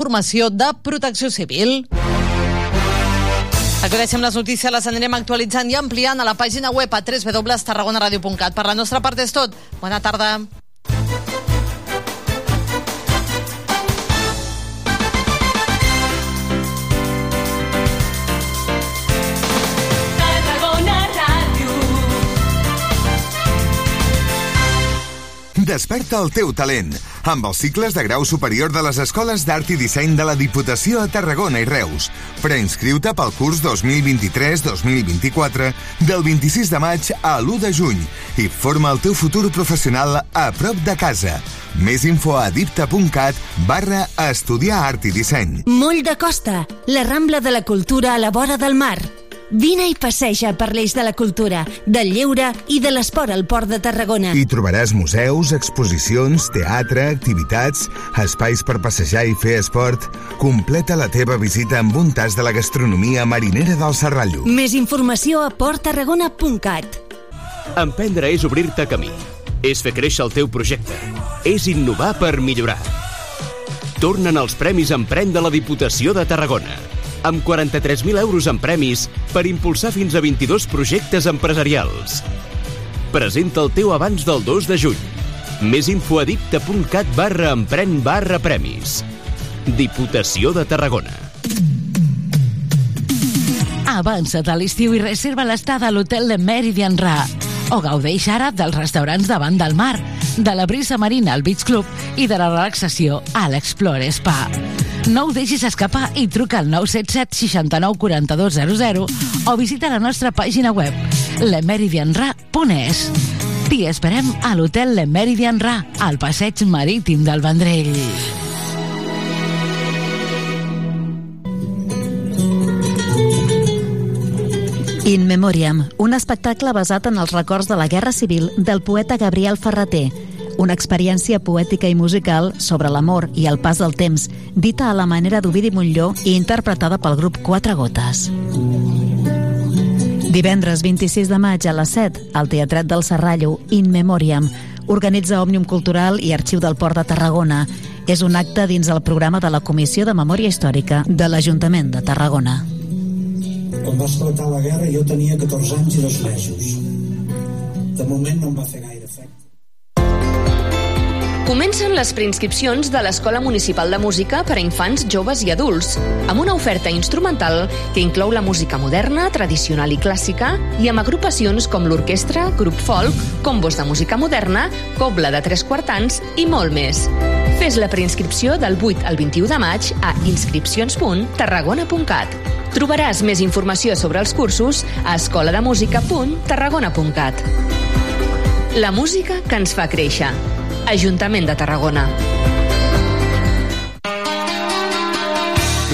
formació de protecció civil. Acudeixem les notícies, les anirem actualitzant i ampliant a la pàgina web a www.tarragonaradio.cat. Per la nostra part és tot. Bona tarda. Desperta el teu talent amb els cicles de grau superior de les escoles d'art i disseny de la Diputació a Tarragona i Reus. Preinscriu-te pel curs 2023-2024 del 26 de maig a l'1 de juny i forma el teu futur professional a prop de casa. Més info a dipta.cat barra estudiar art i disseny. Moll de Costa, la Rambla de la Cultura a la vora del mar. Vine i passeja per l'eix de la cultura, del lleure i de l'esport al Port de Tarragona. Hi trobaràs museus, exposicions, teatre, activitats, espais per passejar i fer esport. Completa la teva visita amb un tas de la gastronomia marinera del Serrallo. Més informació a porttarragona.cat. Emprendre és obrir-te camí. És fer créixer el teu projecte. És innovar per millorar. Tornen els Premis Emprèn de la Diputació de Tarragona amb 43.000 euros en premis per impulsar fins a 22 projectes empresarials. Presenta el teu abans del 2 de juny. Més info a dicta.cat barra empren barra premis. Diputació de Tarragona. Avança't a l'estiu i reserva l'estada a l'hotel de Meridian Ra. O gaudeix ara dels restaurants davant del mar, de la brisa marina al Beach Club i de la relaxació a l'Explore Spa. No ho deixis escapar i truca al 977 69 42 00 o visita la nostra pàgina web lemeridianra.es. T'hi esperem a l'hotel Le Meridian Ra, al passeig marítim del Vendrell. In Memoriam, un espectacle basat en els records de la Guerra Civil del poeta Gabriel Ferreter, una experiència poètica i musical sobre l'amor i el pas del temps, dita a la manera d'Ovidi Montlló i interpretada pel grup Quatre Gotes. Divendres 26 de maig a les 7, al Teatret del Serrallo, In Memoriam, organitza Òmnium Cultural i Arxiu del Port de Tarragona. És un acte dins el programa de la Comissió de Memòria Històrica de l'Ajuntament de Tarragona. Quan va esclatar la guerra jo tenia 14 anys i dos mesos. De moment no em va fer gaire. Comencen les preinscripcions de l'Escola Municipal de Música per a infants, joves i adults, amb una oferta instrumental que inclou la música moderna, tradicional i clàssica, i amb agrupacions com l'orquestra, grup folk, combos de música moderna, cobla de tres quartans i molt més. Fes la preinscripció del 8 al 21 de maig a inscripcions.tarragona.cat. Trobaràs més informació sobre els cursos a escolademusica.tarragona.cat. La música que ens fa créixer. Ajuntament de Tarragona.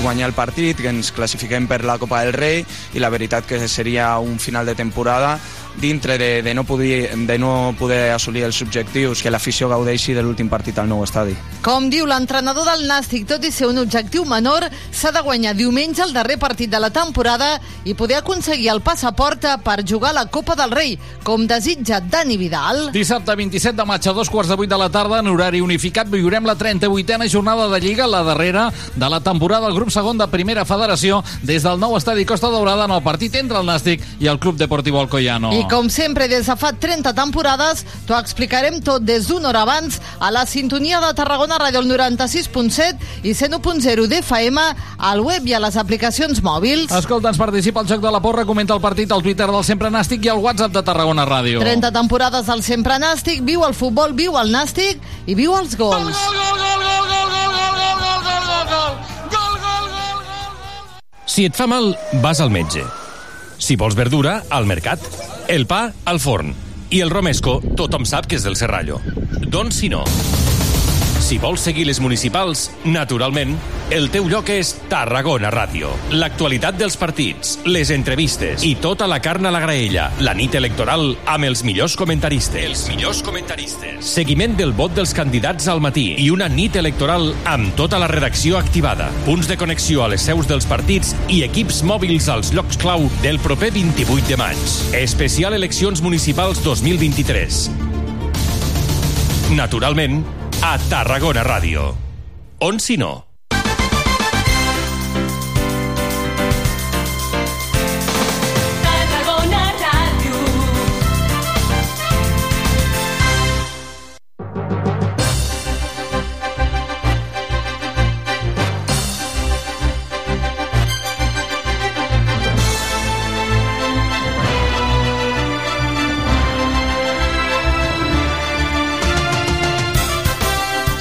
guanyar el partit, que ens classifiquem per la Copa del Rei i la veritat que seria un final de temporada dintre de, de, no poder, de no poder assolir els objectius, que l'afició gaudeixi de l'últim partit al nou estadi. Com diu l'entrenador del Nàstic, tot i ser un objectiu menor, s'ha de guanyar diumenge el darrer partit de la temporada i poder aconseguir el passaport per jugar a la Copa del Rei, com desitja Dani Vidal. Dissabte 27 de maig a dos quarts de vuit de la tarda, en horari unificat, viurem la 38a jornada de Lliga, la darrera de la temporada del grup segon de Primera Federació, des del nou estadi Costa Daurada en el partit entre el Nàstic i el Club Deportivo Alcoyano. I com sempre, des de fa 30 temporades, t'ho explicarem tot des d'una hora abans a la sintonia de Tarragona Ràdio el 96.7 i 101.0 d'FM al web i a les aplicacions mòbils. Escolta, ens participa al Joc de la Porra, comenta el partit al Twitter del Sempre Nàstic i al WhatsApp de Tarragona Ràdio. 30 temporades del Sempre Nàstic, viu el futbol, viu el Nàstic i viu els gols. Gol, gol, gol, gol, gol, gol, gol, gol, gol, gol, gol, gol. Si et fa mal, vas al metge. Si vols verdura, al mercat. El pa, al forn. I el romesco, tothom sap que és del Serrallo. Doncs si no... Si vols seguir les municipals, naturalment, el teu lloc és Tarragona Ràdio. L'actualitat dels partits, les entrevistes i tota la carn a la graella. La nit electoral amb els millors comentaristes. Els millors comentaristes. Seguiment del vot dels candidats al matí i una nit electoral amb tota la redacció activada. Punts de connexió a les seus dels partits i equips mòbils als llocs clau del proper 28 de maig. Especial Eleccions Municipals 2023. Naturalment, a Tarragona Ràdio. On no?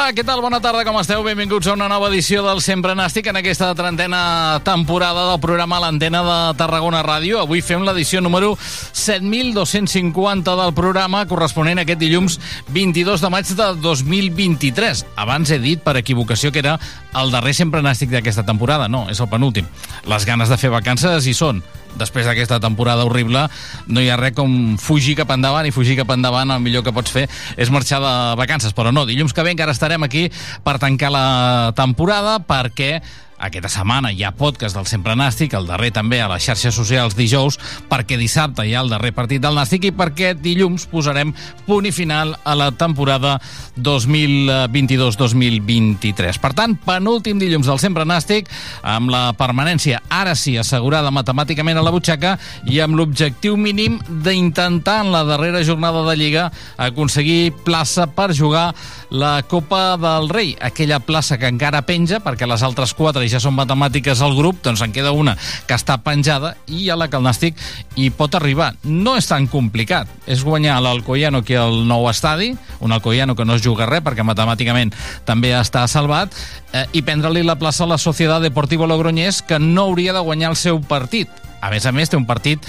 Hola, què tal? Bona tarda, com esteu? Benvinguts a una nova edició del Sempre Nàstic en aquesta trentena temporada del programa L'Antena de Tarragona Ràdio. Avui fem l'edició número 7250 del programa, corresponent a aquest dilluns 22 de maig de 2023. Abans he dit, per equivocació, que era el darrer Sempre Nàstic d'aquesta temporada. No, és el penúltim. Les ganes de fer vacances hi són després d'aquesta temporada horrible, no hi ha res com fugir cap endavant i fugir cap endavant el millor que pots fer és marxar de vacances, però no, dilluns que ve encara estarem aquí per tancar la temporada perquè aquesta setmana hi ha podcast del Sempre Nàstic, el darrer també a les xarxes socials dijous, perquè dissabte hi ha el darrer partit del Nàstic i perquè dilluns posarem punt i final a la temporada 2022-2023. Per tant, penúltim dilluns del Sempre Nàstic, amb la permanència ara sí assegurada matemàticament a la butxaca i amb l'objectiu mínim d'intentar en la darrera jornada de Lliga aconseguir plaça per jugar la Copa del Rei, aquella plaça que encara penja perquè les altres quatre ja són matemàtiques al grup, doncs en queda una que està penjada i a la que el Nàstic hi pot arribar. No és tan complicat. És guanyar l'Alcoiano que el nou estadi, un Alcoiano que no es juga res perquè matemàticament també està salvat, eh, i prendre-li la plaça a la Societat Deportiva Logroñés que no hauria de guanyar el seu partit. A més a més, té un partit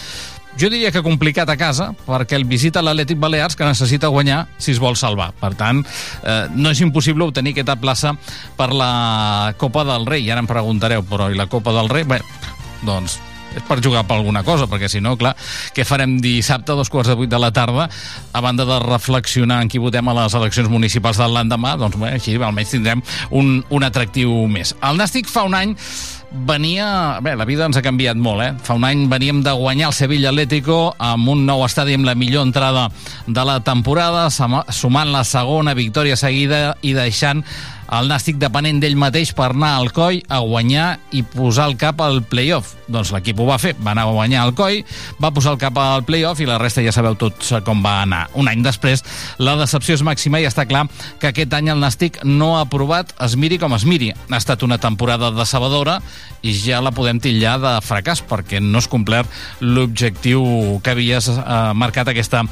jo diria que complicat a casa, perquè el visita l'Atlètic Balears, que necessita guanyar si es vol salvar. Per tant, eh, no és impossible obtenir aquesta plaça per la Copa del Rei. I ara em preguntareu, però i la Copa del Rei? Bé, doncs és per jugar per alguna cosa, perquè si no, clar, què farem dissabte a dos quarts de vuit de la tarda, a banda de reflexionar en qui votem a les eleccions municipals de l'endemà, doncs bé, així almenys tindrem un, un atractiu més. El Nàstic fa un any venia... Bé, la vida ens ha canviat molt, eh? Fa un any veníem de guanyar el Sevilla Atlético amb un nou estadi amb la millor entrada de la temporada, sumant la segona victòria seguida i deixant el Nàstic depenent d'ell mateix per anar al coll a guanyar i posar el cap al playoff. Doncs l'equip ho va fer, va anar a guanyar el coll, va posar el cap al playoff i la resta ja sabeu tots com va anar. Un any després, la decepció és màxima i està clar que aquest any el Nàstic no ha aprovat es miri com es miri. Ha estat una temporada decebedora i ja la podem tillar de fracàs perquè no es complert l'objectiu que havies eh, marcat aquesta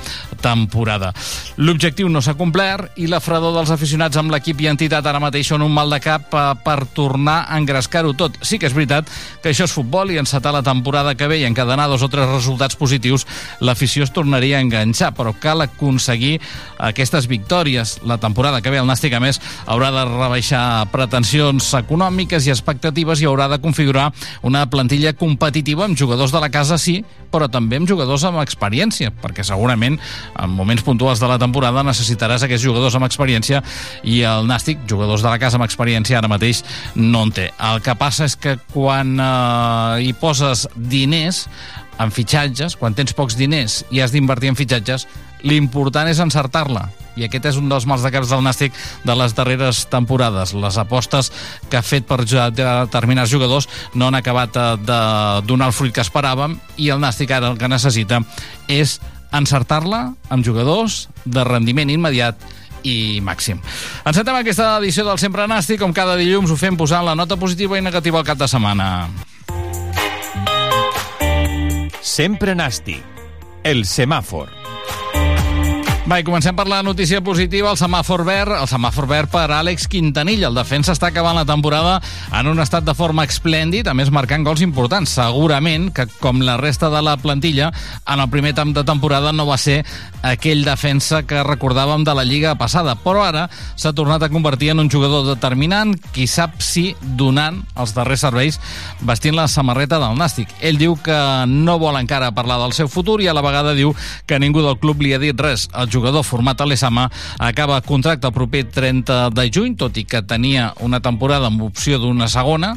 temporada. L'objectiu no s'ha complert i la fredor dels aficionats amb l'equip i entitat ara mateix són un mal de cap eh, per tornar a engrescar-ho tot. Sí que és veritat que això és futbol i encetar la temporada que ve i encadenar dos o tres resultats positius, l'afició es tornaria a enganxar, però cal aconseguir aquestes victòries. La temporada que ve el Nàstic, a més, haurà de rebaixar pretensions econòmiques i expectatives i haurà de configurar una plantilla competitiva amb jugadors de la casa, sí, però també amb jugadors amb experiència, perquè segurament en moments puntuals de la temporada necessitaràs aquests jugadors amb experiència i el Nàstic, jugadors de la casa amb experiència, ara mateix no en té. El que passa és que quan eh, hi poses diners en fitxatges, quan tens pocs diners i has d'invertir en fitxatges, l'important és encertar-la. I aquest és un dels mals de caps del Nàstic de les darreres temporades. Les apostes que ha fet per determinats jugadors no han acabat eh, de donar el fruit que esperàvem i el Nàstic ara el que necessita és encertar-la amb jugadors de rendiment immediat i màxim. Encetem aquesta edició del Sempre Nàstic, com cada dilluns ho fem posant la nota positiva i negativa al cap de setmana. Sempre Nàstic, el semàfor. Va, i comencem per la notícia positiva, el semàfor verd, el semàfor verd per Àlex Quintanilla. El defensa està acabant la temporada en un estat de forma esplèndid, a més marcant gols importants. Segurament que, com la resta de la plantilla, en el primer tam de temporada no va ser aquell defensa que recordàvem de la Lliga passada, però ara s'ha tornat a convertir en un jugador determinant, qui sap si donant els darrers serveis vestint la samarreta del Nàstic. Ell diu que no vol encara parlar del seu futur i a la vegada diu que ningú del club li ha dit res. El jugador format a l'Esama acaba contracte el proper 30 de juny, tot i que tenia una temporada amb opció d'una segona,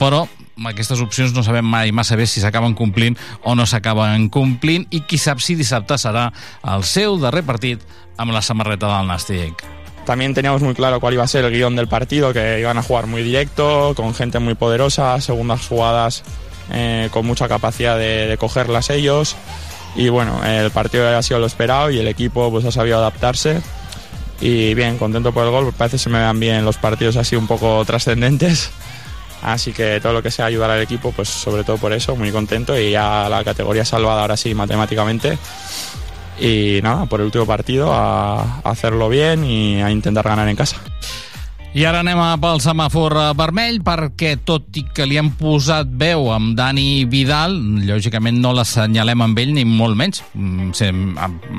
però aquestes opcions no sabem mai massa bé si s'acaben complint o no s'acaben complint i qui sap si dissabte serà el seu darrer partit amb la samarreta del Nàstic. también teníamos muy claro cuál iba a ser el guión del partido, que iban a jugar muy directo, con gente muy poderosa, segundas jugadas eh, con mucha capacidad de, de, cogerlas ellos. Y bueno, el partido ha sido lo esperado y el equipo pues ha sabido adaptarse. Y bien, contento por el gol, parece que se me dan bien los partidos así un poco trascendentes. Así que todo lo que sea ayudar al equipo, pues sobre todo por eso, muy contento y ya la categoría salvada ahora sí matemáticamente. Y nada, por el último partido a, a hacerlo bien y a intentar ganar en casa. I ara anem a pel semàfor eh, vermell perquè tot i que li hem posat veu amb Dani Vidal, lògicament no l'assenyalem amb ell ni molt menys, mm,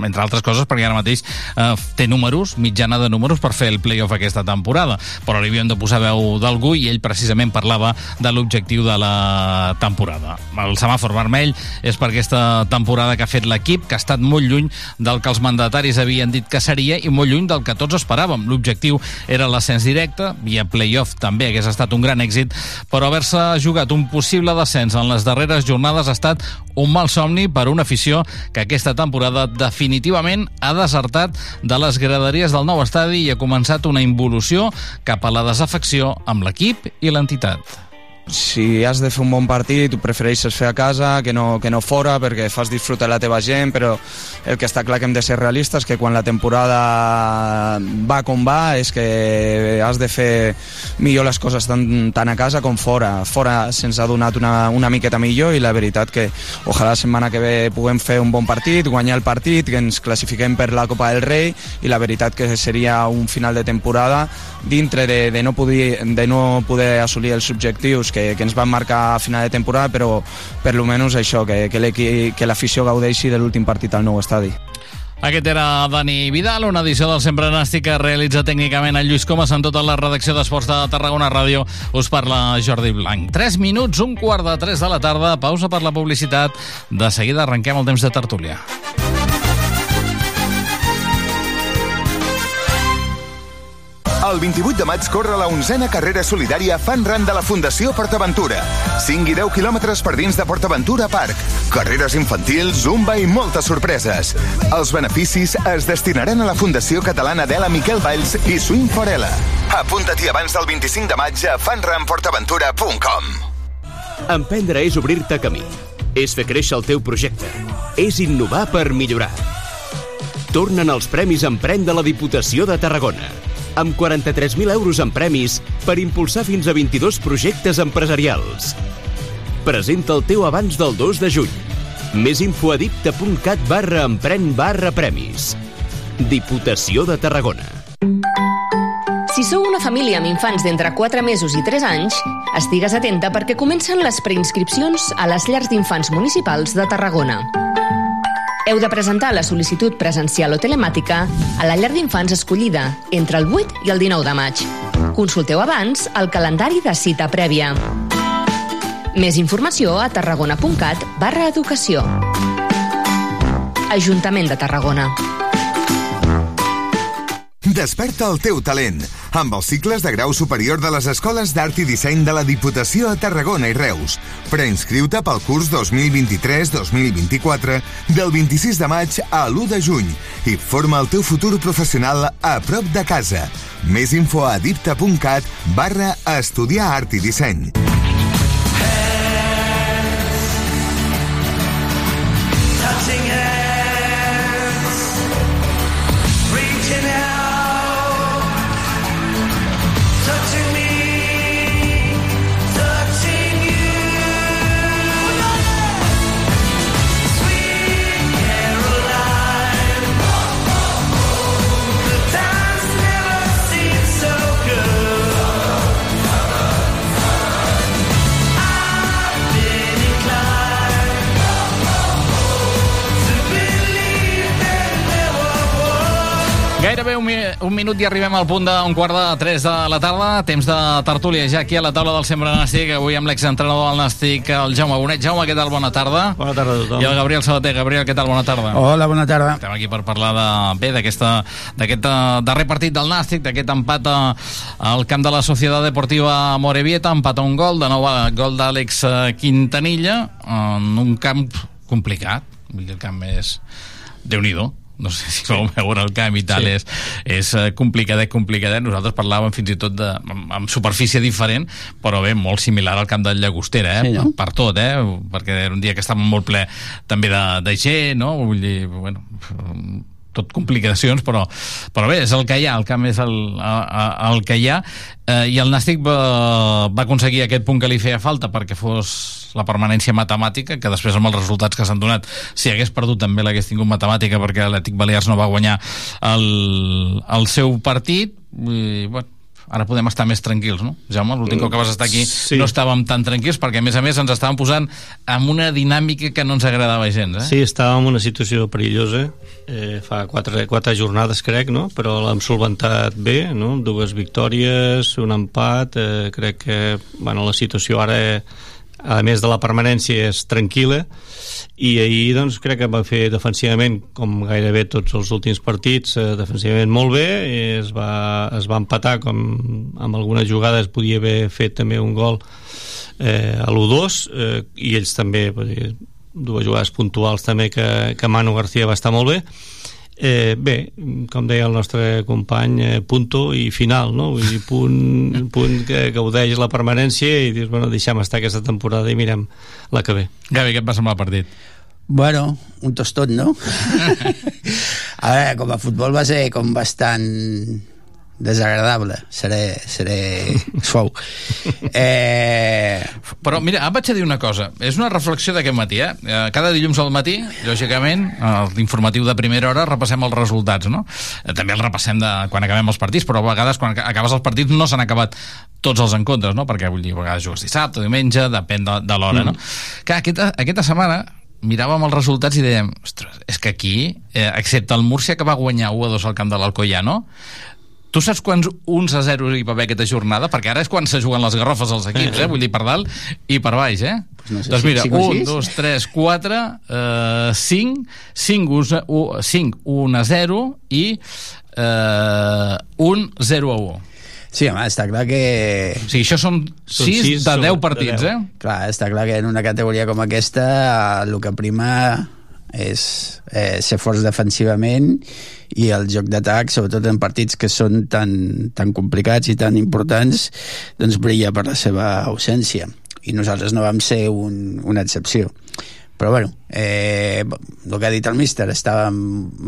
entre altres coses perquè ara mateix eh, té números, mitjana de números per fer el playoff aquesta temporada, però li havíem de posar veu d'algú i ell precisament parlava de l'objectiu de la temporada. El semàfor vermell és per aquesta temporada que ha fet l'equip, que ha estat molt lluny del que els mandataris havien dit que seria i molt lluny del que tots esperàvem. L'objectiu era l'ascens directe directe, via playoff també hagués estat un gran èxit, però haver-se jugat un possible descens en les darreres jornades ha estat un mal somni per una afició que aquesta temporada definitivament ha desertat de les graderies del nou estadi i ha començat una involució cap a la desafecció amb l'equip i l'entitat si has de fer un bon partit, ho prefereixes fer a casa que no, que no fora perquè fas disfrutar la teva gent, però el que està clar que hem de ser realistes que quan la temporada va com va és que has de fer millor les coses tant, tant a casa com fora. Fora se'ns ha donat una, una miqueta millor i la veritat que ojalà la setmana que ve puguem fer un bon partit, guanyar el partit, que ens classifiquem per la Copa del Rei i la veritat que seria un final de temporada dintre de, de, no, poder, de no poder assolir els objectius que que, que ens van marcar a final de temporada, però per lo menys això, que, que l'afició gaudeixi de l'últim partit al nou estadi. Aquest era Dani Vidal, una edició del Sempre Nàstic que realitza tècnicament el Lluís Comas en tota la redacció d'Esports de Tarragona Ràdio. Us parla Jordi Blanc. 3 minuts, un quart de 3 de la tarda, pausa per la publicitat. De seguida arrenquem el temps de tertúlia. El 28 de maig corre la onzena carrera solidària Fan Run de la Fundació PortAventura. 5 i 10 quilòmetres per dins de PortAventura Park. Carreres infantils, zumba i moltes sorpreses. Els beneficis es destinaran a la Fundació Catalana d'Ela Miquel Valls i Swing Forela. Apunta-t'hi abans del 25 de maig a fanrunportaventura.com Emprendre és obrir-te camí. És fer créixer el teu projecte. És innovar per millorar. Tornen els Premis Emprèn de la Diputació de Tarragona amb 43.000 euros en premis per impulsar fins a 22 projectes empresarials. Presenta el teu abans del 2 de juny. Més info a dipta.cat barra empren barra premis. Diputació de Tarragona. Si sou una família amb infants d'entre 4 mesos i 3 anys, estigues atenta perquè comencen les preinscripcions a les llars d'infants municipals de Tarragona heu de presentar la sol·licitud presencial o telemàtica a la llar d'infants escollida entre el 8 i el 19 de maig. Consulteu abans el calendari de cita prèvia. Més informació a tarragona.cat barra educació. Ajuntament de Tarragona. Desperta el teu talent amb els cicles de grau superior de les escoles d'art i disseny de la Diputació a Tarragona i Reus. Preinscriu-te pel curs 2023-2024 del 26 de maig a l'1 de juny i forma el teu futur professional a prop de casa. Més info a dipta.cat barra estudiar art i disseny. Gairebé un, mi un minut i arribem al punt d'un quart de tres de la tarda. Temps de tertúlia ja aquí a la taula del Sempre Nàstic. Avui amb l'exentrenador del Nàstic, el Jaume Bonet. Jaume, què tal? Bona tarda. Bona tarda a tothom. I el Gabriel Sabater. Gabriel, què tal? Bona tarda. Hola, bona tarda. Estem aquí per parlar de, bé d'aquest eh, darrer partit del Nàstic, d'aquest empat eh, al camp de la Societat Deportiva Morevieta, empat a un gol, de nou gol d'Àlex eh, Quintanilla, en un camp complicat. Vull dir, el camp és... déu nhi no sé si vau veure el camp i tal, sí. és, és eh, complicadet, complicadet. Nosaltres parlàvem fins i tot de, amb, amb superfície diferent, però bé, molt similar al camp del Llagostera, eh? Sí, no? per, per tot, eh? perquè era un dia que estava molt ple també de, de gent, no? Vull dir, bueno, tot complicacions, però, però bé, és el que hi ha, el camp és el, el, el que hi ha, eh, i el Nàstic va, va aconseguir aquest punt que li feia falta perquè fos la permanència matemàtica, que després amb els resultats que s'han donat, si hagués perdut també l'hagués tingut matemàtica perquè l'Ètic Balears no va guanyar el, el seu partit, i, bueno, ara podem estar més tranquils, no? Jaume, l'últim cop que vas estar aquí sí. no estàvem tan tranquils perquè, a més a més, ens estàvem posant en una dinàmica que no ens agradava gens, eh? Sí, estàvem en una situació perillosa eh, fa quatre, quatre jornades, crec, no? Però l'hem solventat bé, no? Dues victòries, un empat, eh, crec que, bueno, la situació ara... Eh, a més de la permanència és tranquil·la. I ahir doncs, crec que va fer defensivament com gairebé tots els últims partits eh, defensivament molt bé. Es va, es va empatar com amb algunes jugades podia haver fet també un gol eh, a l'1-2 eh, i ells també dir, dues jugades puntuals també que, que Manu García va estar molt bé Eh, bé, com deia el nostre company, eh, punto i final, no? Vull dir, punt, punt que gaudeix la permanència i dius, bueno, deixem estar aquesta temporada i mirem la que ve. Gavi, què et va semblar el partit? Bueno, un tostot, no? a veure, com a futbol va ser com bastant desagradable seré, seré suau eh... però mira, em vaig a dir una cosa és una reflexió d'aquest matí eh? eh cada dilluns al matí, lògicament l'informatiu de primera hora repassem els resultats no? Eh, també els repassem de quan acabem els partits però a vegades quan acabes els partits no s'han acabat tots els encontres, no? perquè vull dir, a vegades jugues dissabte, diumenge, depèn de, de l'hora mm. no? que aquesta, aquesta setmana miràvem els resultats i dèiem, ostres, és que aquí, eh, excepte el Múrcia que va guanyar 1 a 2 al camp de l'Alcoyano, Tu saps quants 1 a 0 hi va haver aquesta jornada? Perquè ara és quan se juguen les garrofes als equips, eh? Vull dir, per dalt i per baix, eh? Pues no sé, doncs mira, 1, 2, 3, 4, uh, 5, 5, 1, 5, 1 a 0 i uh, 1, 0 a 1. Sí, home, està clar que... O sigui, això són 6 de 10 partits, de 10. eh? Clar, està clar que en una categoria com aquesta el que prima és eh, ser forts defensivament i el joc d'atac, sobretot en partits que són tan, tan complicats i tan importants, doncs brilla per la seva ausència. I nosaltres no vam ser un, una excepció. Però bueno, eh, el que ha dit el míster, estàvem,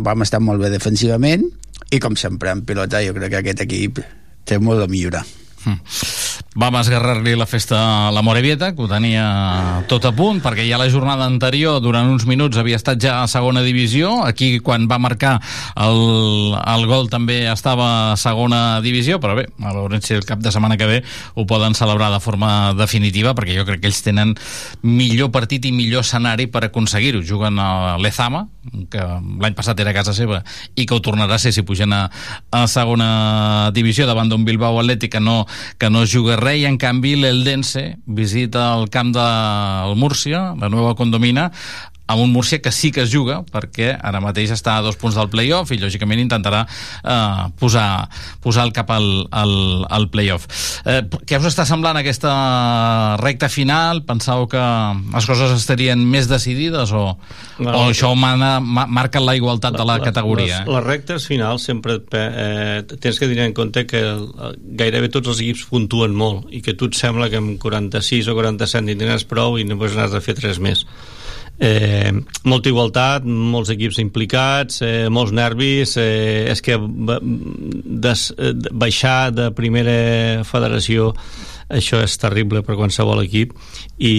vam estar molt bé defensivament i com sempre en pilota jo crec que aquest equip té molt de millorar. Mm vam esgarrar-li la festa a la Morevieta, que ho tenia tot a punt, perquè ja la jornada anterior, durant uns minuts, havia estat ja a segona divisió. Aquí, quan va marcar el, el gol, també estava a segona divisió, però bé, a veure si el cap de setmana que ve ho poden celebrar de forma definitiva, perquè jo crec que ells tenen millor partit i millor escenari per aconseguir-ho. Juguen a l'Ezama, que l'any passat era casa seva, i que ho tornarà a ser si pugen a, a segona divisió davant d'un Bilbao Atlètic que no, que no juga Rei, en canvi, l'Eldense visita el camp del Múrcia, la nova condomina, amb un Múrcia que sí que es juga perquè ara mateix està a dos punts del playoff i lògicament intentarà eh, posar, posar el cap al, al, al playoff eh, què us està semblant aquesta recta final? Penseu que les coses estarien més decidides o, no, o això mana, ma, marca la igualtat la, de la categoria? Les, eh? les rectes finals sempre eh, tens que tenir en compte que gairebé tots els equips puntuen molt i que tu et sembla que amb 46 o 47 n'hi tens prou i només n'has de fer 3 més eh, molta igualtat, molts equips implicats, eh, molts nervis, eh, és que des, baixar de primera federació això és terrible per qualsevol equip i,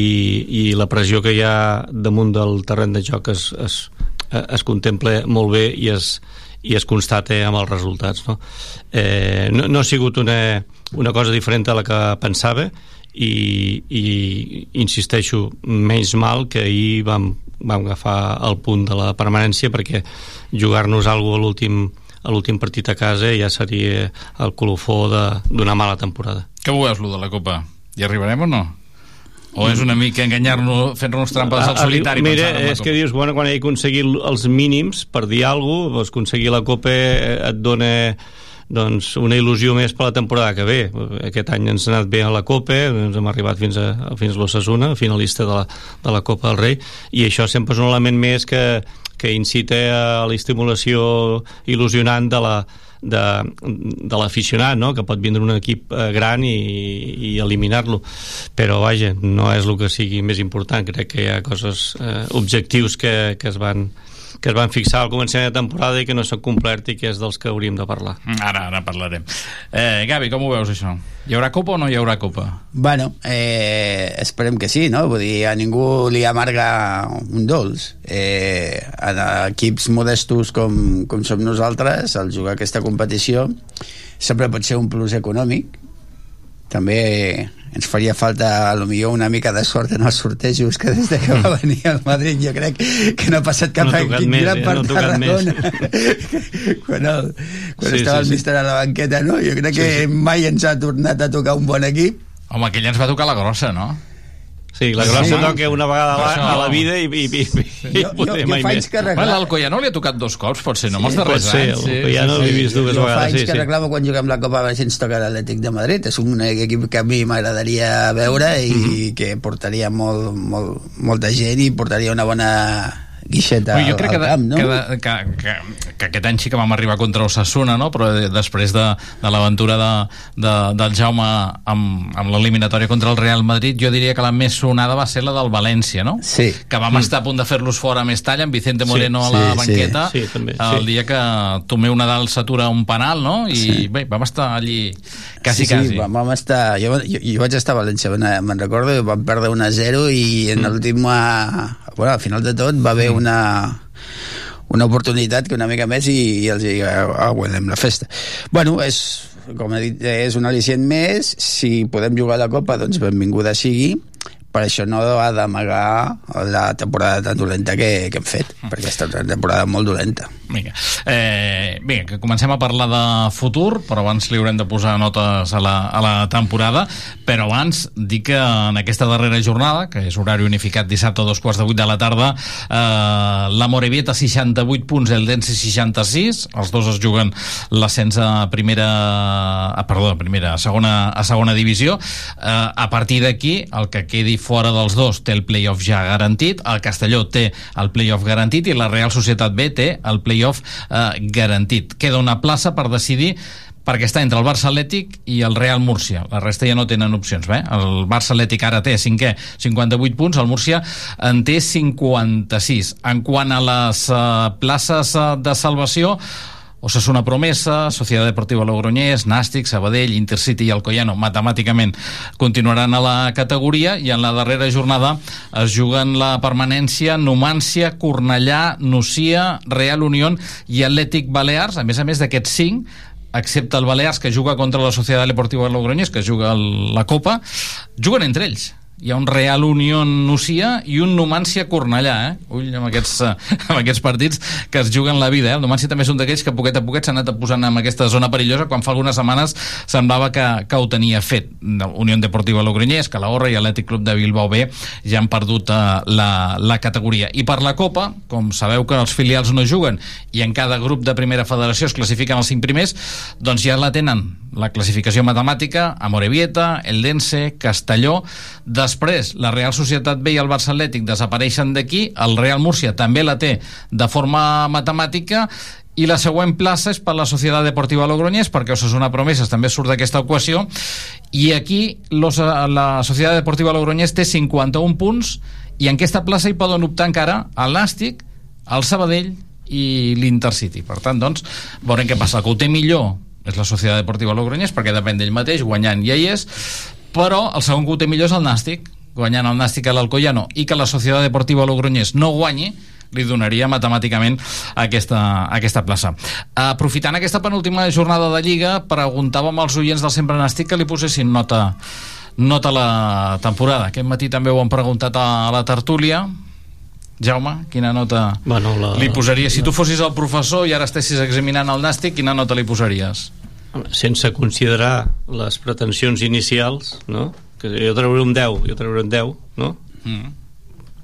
i la pressió que hi ha damunt del terreny de joc es, es, es contempla molt bé i es, i es constata amb els resultats no, eh, no, no ha sigut una, una cosa diferent a la que pensava i, i insisteixo, menys mal que ahir vam, vam agafar el punt de la permanència perquè jugar-nos alguna a l'últim a l'últim partit a casa ja seria el colofó d'una mala temporada. Què veus, lo de la Copa? Hi arribarem o no? O és una mica enganyar-nos, fent-nos trampes al solitari? Mira, és que dius, bueno, quan he aconseguit els mínims, per dir alguna cosa, doncs aconseguir la Copa et dona doncs, una il·lusió més per la temporada que ve. Aquest any ens ha anat bé a la Copa, ens hem arribat fins a, fins a l'Ossassuna, finalista de la, de la Copa del Rei, i això sempre és un element més que, que incita a l'estimulació il·lusionant de la, de, de l'aficionat, no? que pot vindre un equip eh, gran i, i eliminar-lo. Però, vaja, no és el que sigui més important. Crec que hi ha coses, eh, objectius que, que es van que es van fixar al començament de temporada i que no s'han complert i que és dels que hauríem de parlar. Ara, ara parlarem. Eh, Gavi, com ho veus això? Hi haurà Copa o no hi haurà Copa? Bueno, eh, esperem que sí, no? Vull dir, a ningú li amarga un dolç. Eh, en equips modestos com, com som nosaltres, al jugar aquesta competició, sempre pot ser un plus econòmic. També ens faria falta a lo millor una mica de sort en els sortejos que des de que va venir al Madrid jo crec que no ha passat cap no equip més, eh? per no Tarragona quan, el, quan Sí, estava sí, el sí. míster a la banqueta no? jo crec Sí, que sí. mai ens ha tornat a tocar un bon equip Home, aquell ens va tocar la grossa, no? Sí, la grossa sí. toca una vegada a la, a la vida i, i, i, i, i poder mai més. Bueno, l'Alcoyano li ha tocat dos cops, pot ser, no? amb els darrers ser, anys. l'Alcoyano l'he vist dues jo fa vegades, anys sí, que sí. reclamo quan juguem la Copa si ens toca l'Atlètic de Madrid és un equip que a mi m'agradaria veure i Mhm. que portaria molt, molt, molta gent i portaria una bona guixeta Ui, jo al, crec que, al camp, no? que, de, que, que, que aquest any sí que vam arribar contra Osasuna, no? però de, després de, de l'aventura de, de, del Jaume amb, amb l'eliminatòria contra el Real Madrid, jo diria que la més sonada va ser la del València, no? Sí. Que vam estar a punt de fer-los fora més talla amb Vicente Moreno Sí, a la sí, banqueta sí. Sí, també, el sí. dia que Tomeu Nadal s'atura un penal, no? I Sí. bé, vam estar allí quasi, sí, sí, quasi. vam, vam estar, jo, jo, jo vaig estar a València, me'n recordo, vam perdre 1 a 0 i en Mm. l'últim, bueno, al final de tot va haver una una oportunitat que una mica més i, i els hi aguantem la festa. Bueno, és, com he dit, és un al·licient més, si podem jugar a la Copa, doncs benvinguda sigui, per això no ha d'amagar la temporada tan dolenta que, que hem fet, perquè ha estat una temporada molt dolenta. Vinga. Eh, vinga, que comencem a parlar de futur, però abans li haurem de posar notes a la, a la temporada, però abans dic que en aquesta darrera jornada, que és horari unificat dissabte a dos quarts de vuit de la tarda, eh, la Morevieta 68 punts, el Dense 66, els dos es juguen l'ascens a primera, a, perdó, a primera, a segona, a segona divisió. Eh, a partir d'aquí, el que quedi fora dels dos té el playoff ja garantit, el Castelló té el playoff garantit i la Real Societat B té el playoff eh, garantit. Queda una plaça per decidir perquè està entre el Barça Atlètic i el Real Múrcia. La resta ja no tenen opcions. Bé? El Barça Atlètic ara té cinquè, 58 punts, el Múrcia en té 56. En quant a les eh, places eh, de salvació, Osasuna Promesa, Societat Deportiva Logroñés, Nàstic, Sabadell, Intercity i Alcoyano matemàticament continuaran a la categoria i en la darrera jornada es juguen la permanència Numància, Cornellà, Nucia, Real Unión i Atlètic Balears, a més a més d'aquests cinc excepte el Balears que juga contra la Societat Deportiva Logroñés que juga la Copa juguen entre ells hi ha un Real Unión Nucia i un Numància Cornellà, eh? Ull amb aquests, eh, amb aquests partits que es juguen la vida, eh? El Numància també és un d'aquells que poquet a poquet s'ha anat posant en aquesta zona perillosa quan fa algunes setmanes semblava que, que ho tenia fet. Unió Deportiva Logroñés, Calahorra i Atlètic Club de Bilbao B ja han perdut eh, la, la categoria. I per la Copa, com sabeu que els filials no juguen i en cada grup de primera federació es classifiquen els cinc primers, doncs ja la tenen la classificació matemàtica a Morevieta, Eldense, Castelló després la Real Societat B i el Barça Atlètic desapareixen d'aquí el Real Múrcia també la té de forma matemàtica i la següent plaça és per la Societat Deportiva Logroñés perquè Osasuna Promeses també surt d'aquesta equació i aquí los, la Societat Deportiva Logroñés té 51 punts i en aquesta plaça hi poden optar encara el Nàstic, el Sabadell i l'Intercity. Per tant, doncs, veurem què passa. Que ho té millor és la Societat Deportiva Logroñés perquè depèn d'ell mateix, guanyant ja hi és, però el segon que ho té millor és el Nàstic, guanyant el Nàstic a l'Alcoyano i que la Societat Deportiva Logroñés no guanyi, li donaria matemàticament aquesta, aquesta plaça. Aprofitant aquesta penúltima jornada de Lliga, preguntàvem als oients del Sempre Nàstic que li posessin nota, nota la temporada. Aquest matí també ho han preguntat a la tertúlia. Jaume, quina nota bueno, la, li posaria? Si tu fossis el professor i ara estessis examinant el Nàstic, quina nota li posaries? Sense considerar les pretensions inicials no? que jo treuré un 10 jo treuré un 10 no? Mm.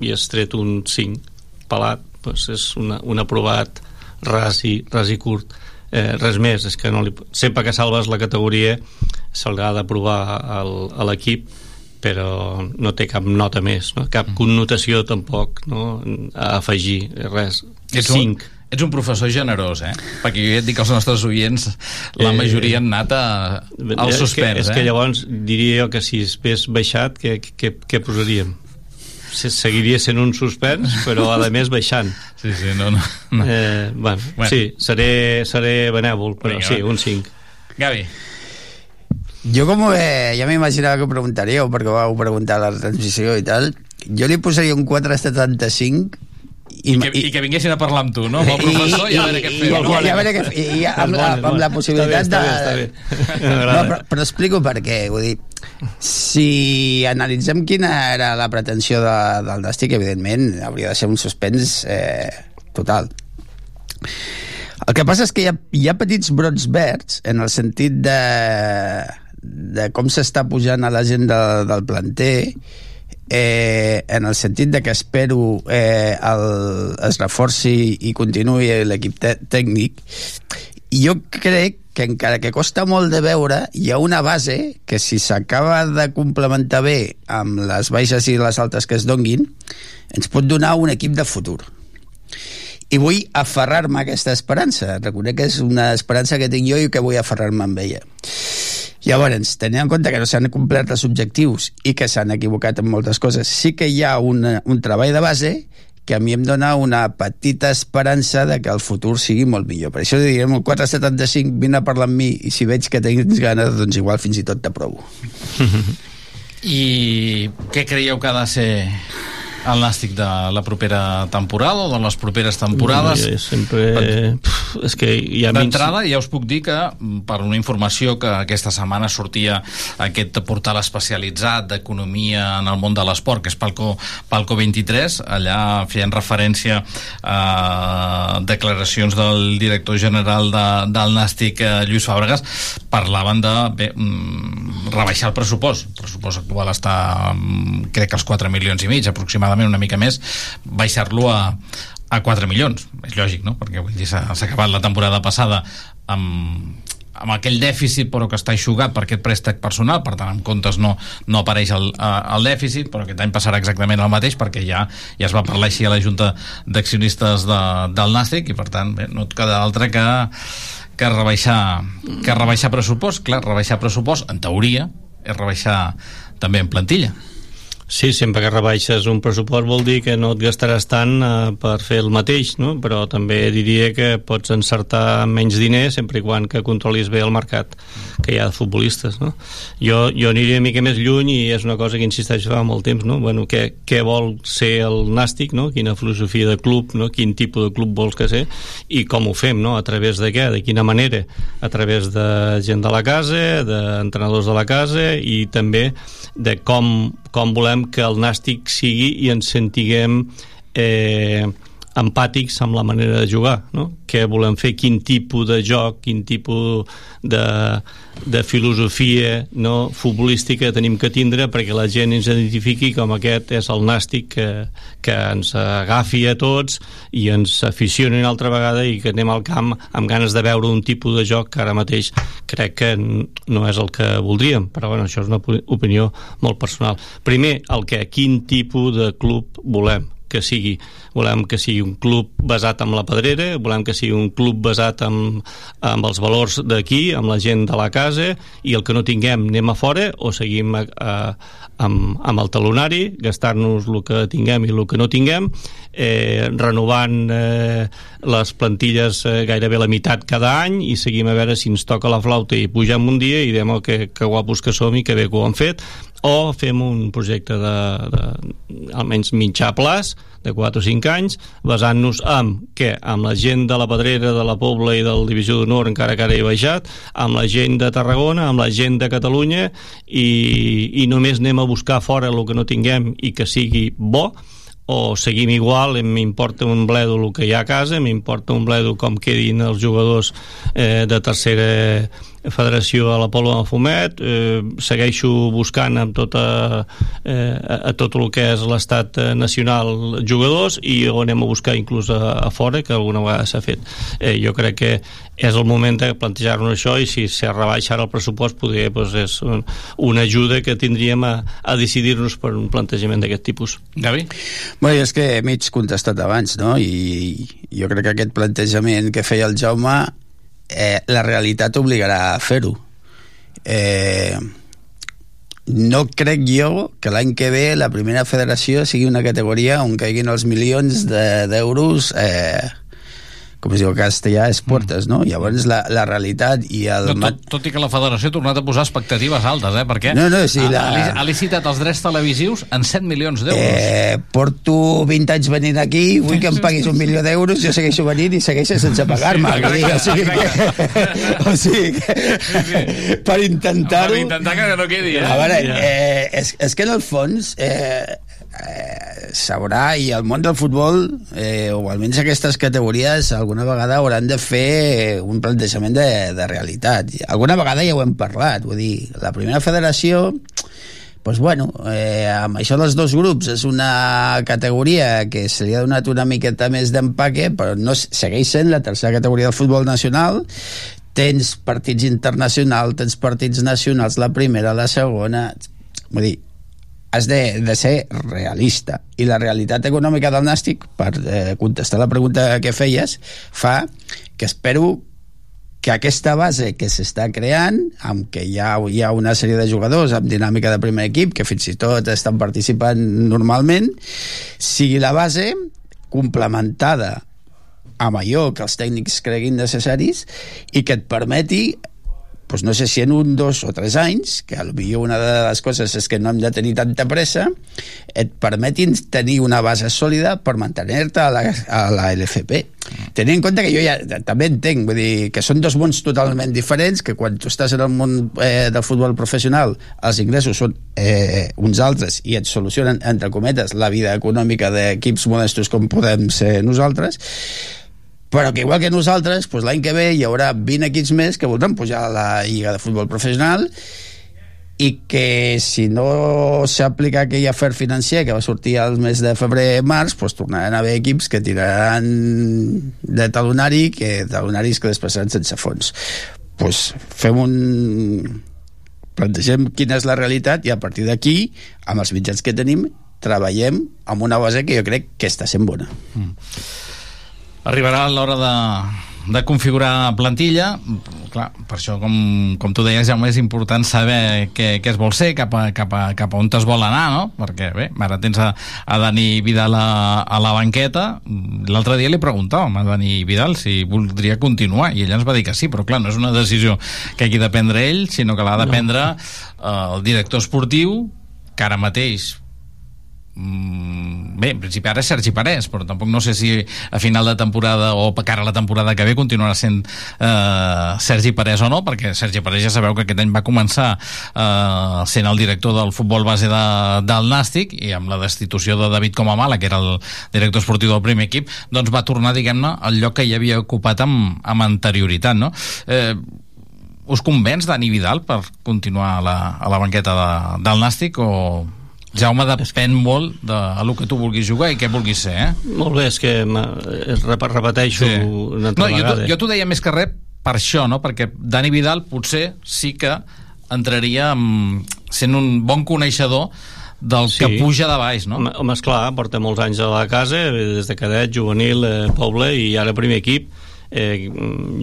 i has tret un 5 pelat doncs és una, un aprovat ras i, ras i curt eh, res més, és que no li, sempre que salves la categoria se l'ha d'aprovar al- a l'equip però no té cap nota més, no? cap connotació tampoc no? a afegir, res. Ets un, ets un professor generós, eh? Perquè jo ja et dic que els nostres oients, la Eh, majoria han anat a, al és suspens, que, és eh? que llavors diria jo que si es baixat, què, què, què posaríem? Se- Seguiria sent un suspens, però a més baixant. Sí, sí, no, no. no. Eh, bueno, Bueno. Sí, seré, seré benèvol, però Vinga, sí, un 5. Gavi. Jo com eh, ja m'imaginava que ho preguntaríeu perquè vau preguntar a la transmissió i tal jo li posaria un 475 I, que, I que vinguessin a parlar amb tu, no? Amb el professor i, a veure què i, fem. i, i, a veure què, i, i amb, la, amb la possibilitat Està bé, està de... bé, està bé. No, però, però explico per què. Vull dir, si analitzem quina era la pretensió de, del Nàstic, evidentment hauria de ser un suspens eh, total. El que passa és que hi ha, hi ha petits brots verds en el sentit de, de com s'està pujant a la gent de, del planter eh, en el sentit de que espero eh, el, es reforci i continuï l'equip tècnic jo crec que encara que costa molt de veure, hi ha una base que si s'acaba de complementar bé amb les baixes i les altes que es donguin, ens pot donar un equip de futur i vull aferrar-me a aquesta esperança. Reconec que és una esperança que tinc jo i que vull aferrar-me amb ella. Llavors, tenint en compte que no s'han complert els objectius i que s'han equivocat en moltes coses, sí que hi ha una, un treball de base que a mi em dona una petita esperança de que el futur sigui molt millor. Per això direm el 475, vine a parlar amb mi i si veig que tens ganes, doncs igual fins i tot t'aprovo. I què creieu que ha de ser el Nàstic de la propera temporada o de les properes temporades? Jo sempre... Pff, és que hi ha D'entrada, ja us puc dir que, mm, per una informació que aquesta setmana sortia aquest portal especialitzat d'economia en el món de l'esport, que és Palco, Palco 23, allà feien referència a declaracions del director general de, del Nàstic, eh, Lluís Fàbregas, parlaven de bé, mm, rebaixar el pressupost. El pressupost actual està, mm, crec que als 4 milions i mig, aproximadament una mica més, baixar-lo a, a 4 milions. És lògic, no? Perquè vull dir, s'ha acabat la temporada passada amb, amb aquell dèficit però que està aixugat per aquest préstec personal per tant en comptes no, no apareix el, eh, el dèficit però aquest any passarà exactament el mateix perquè ja, ja es va parlar així a la Junta d'Accionistes de, del Nàstic i per tant bé, no et queda altre que que rebaixar, que rebaixar pressupost clar, rebaixar pressupost en teoria és rebaixar també en plantilla Sí, sempre que rebaixes un pressupost vol dir que no et gastaràs tant eh, per fer el mateix, no? però també diria que pots encertar menys diners sempre i quan que controlis bé el mercat que hi ha de futbolistes. No? Jo, jo aniria una mica més lluny i és una cosa que insisteixo fa molt temps, no? bueno, què, què vol ser el nàstic, no? quina filosofia de club, no? quin tipus de club vols que ser i com ho fem, no? a través de què, de quina manera, a través de gent de la casa, d'entrenadors de la casa i també de com, com volem que el nàstic sigui i ens sentiguem eh, empàtics amb la manera de jugar, no? Què volem fer, quin tipus de joc, quin tipus de, de filosofia no, futbolística tenim que tindre perquè la gent ens identifiqui com aquest és el nàstic que, que ens agafi a tots i ens aficioni una altra vegada i que anem al camp amb ganes de veure un tipus de joc que ara mateix crec que no és el que voldríem, però bueno, això és una opinió molt personal. Primer, el que, quin tipus de club volem que sigui. Volem que sigui un club basat en la pedrera, volem que sigui un club basat en, en els valors d'aquí, amb la gent de la casa, i el que no tinguem anem a fora o seguim a, a, amb, amb el talonari, gastar-nos el que tinguem i el que no tinguem, eh, renovant eh, les plantilles eh, gairebé la meitat cada any i seguim a veure si ens toca la flauta i pugem un dia i diem oh, que, que guapos que som i que bé que ho han fet o fem un projecte de, de almenys mitjà plaç de 4 o 5 anys, basant-nos amb què? Amb la gent de la Pedrera, de la Pobla i del Divisió d'Honor, encara que ara he baixat, amb la gent de Tarragona, amb la gent de Catalunya i, i només anem a buscar fora el que no tinguem i que sigui bo o seguim igual, m'importa un bledo el que hi ha a casa, m'importa un bledo com quedin els jugadors eh, de tercera federació a l'Apolo de Fumet, eh, segueixo buscant amb tota, eh, a, a tot el que és l'estat eh, nacional jugadors i ho anem a buscar inclús a, a fora, que alguna vegada s'ha fet. Eh, jo crec que és el moment de plantejar-nos això i si se rebaixa ara el pressupost poder, doncs, és un, una ajuda que tindríem a, a decidir-nos per un plantejament d'aquest tipus. Gavi? Bé, és que m'he contestat abans, no? I jo crec que aquest plantejament que feia el Jaume eh, la realitat obligarà a fer-ho. Eh, no crec jo que l'any que ve la primera federació sigui una categoria on caiguin els milions d'euros de, eh, com es diu a castellà, esportes, no? Llavors la, la realitat i el... No, tot, tot i que la federació ha tornat a posar expectatives altes, eh? Perquè no, no, sí, la... ha, ha licitat els drets televisius en 7 milions d'euros. Eh, porto 20 anys venint aquí, vull que em paguis un milió d'euros, jo segueixo venint i segueixo sense pagar-me. O sigui que... o sigui que... per intentar-ho... Per intentar que no quedi, eh? A veure, eh, és, és que en el fons... Eh, eh, i el món del futbol, eh, o almenys aquestes categories, alguna vegada hauran de fer un plantejament de, de realitat. Alguna vegada ja ho hem parlat, vull dir, la primera federació pues bueno, eh, amb això dels dos grups és una categoria que se li ha donat una miqueta més d'empaque, però no segueix sent la tercera categoria del futbol nacional, tens partits internacionals, tens partits nacionals, la primera, la segona... Vull dir, has de, de ser realista. I la realitat econòmica del Nàstic per eh, contestar la pregunta que feies fa que espero que aquesta base que s'està creant, amb que hi ha, hi ha una sèrie de jugadors amb dinàmica de primer equip, que fins i tot estan participant normalment, sigui la base complementada amb allò que els tècnics creguin necessaris i que et permeti pues no sé si en un, dos o tres anys, que potser una de les coses és que no hem de tenir tanta pressa, et permetin tenir una base sòlida per mantenir-te a, la, a la LFP. Tenint en compte que jo ja també entenc, vull dir, que són dos mons totalment diferents, que quan tu estàs en el món eh, del futbol professional els ingressos són eh, uns altres i et solucionen, entre cometes, la vida econòmica d'equips modestos com podem ser nosaltres, però que igual que nosaltres, doncs l'any que ve hi haurà 20 equips més que voldran pujar a la Lliga de Futbol Professional i que si no s'aplica aquell afer financer que va sortir al mes de febrer-març, doncs tornaran a haver equips que tiraran de talonari, que talonaris que després seran sense fons. Doncs fem un plantegem quina és la realitat i a partir d'aquí, amb els mitjans que tenim, treballem amb una base que jo crec que està sent bona. Mm. Arribarà l'hora de, de configurar plantilla. Clar, per això com, com tu deies Jaume és important saber què, què es vol ser cap a, cap, a, cap a on es vol anar no? perquè bé, ara tens a, a Dani Vidal a, a la banqueta. L'altre dia li preguntàvem a Dani Vidal si voldria continuar i ell ens va dir que sí però clar, no és una decisió que hagi de prendre ell sinó que l'ha de prendre eh, el director esportiu que ara mateix bé, en principi ara és Sergi Parés però tampoc no sé si a final de temporada o cara a la temporada que ve continuarà sent eh, Sergi Parés o no perquè Sergi Parés ja sabeu que aquest any va començar eh, sent el director del futbol base de, del Nàstic i amb la destitució de David Comamala que era el director esportiu del primer equip doncs va tornar, diguem-ne, al lloc que hi havia ocupat amb, amb anterioritat no? Eh, us convenç Dani Vidal per continuar a la, a la banqueta de, del Nàstic o Jaume depèn molt de lo que tu vulguis jugar i què vulguis ser, eh? Molt bé, és que es repeteixo sí. una altra no, vegada. Jo, jo t'ho deia més que res per això, no? Perquè Dani Vidal potser sí que entraria amb, sent un bon coneixedor del sí. que puja de baix, no? Home, home, esclar, porta molts anys a la casa, des de cadet, juvenil, eh, poble i ara primer equip. Eh,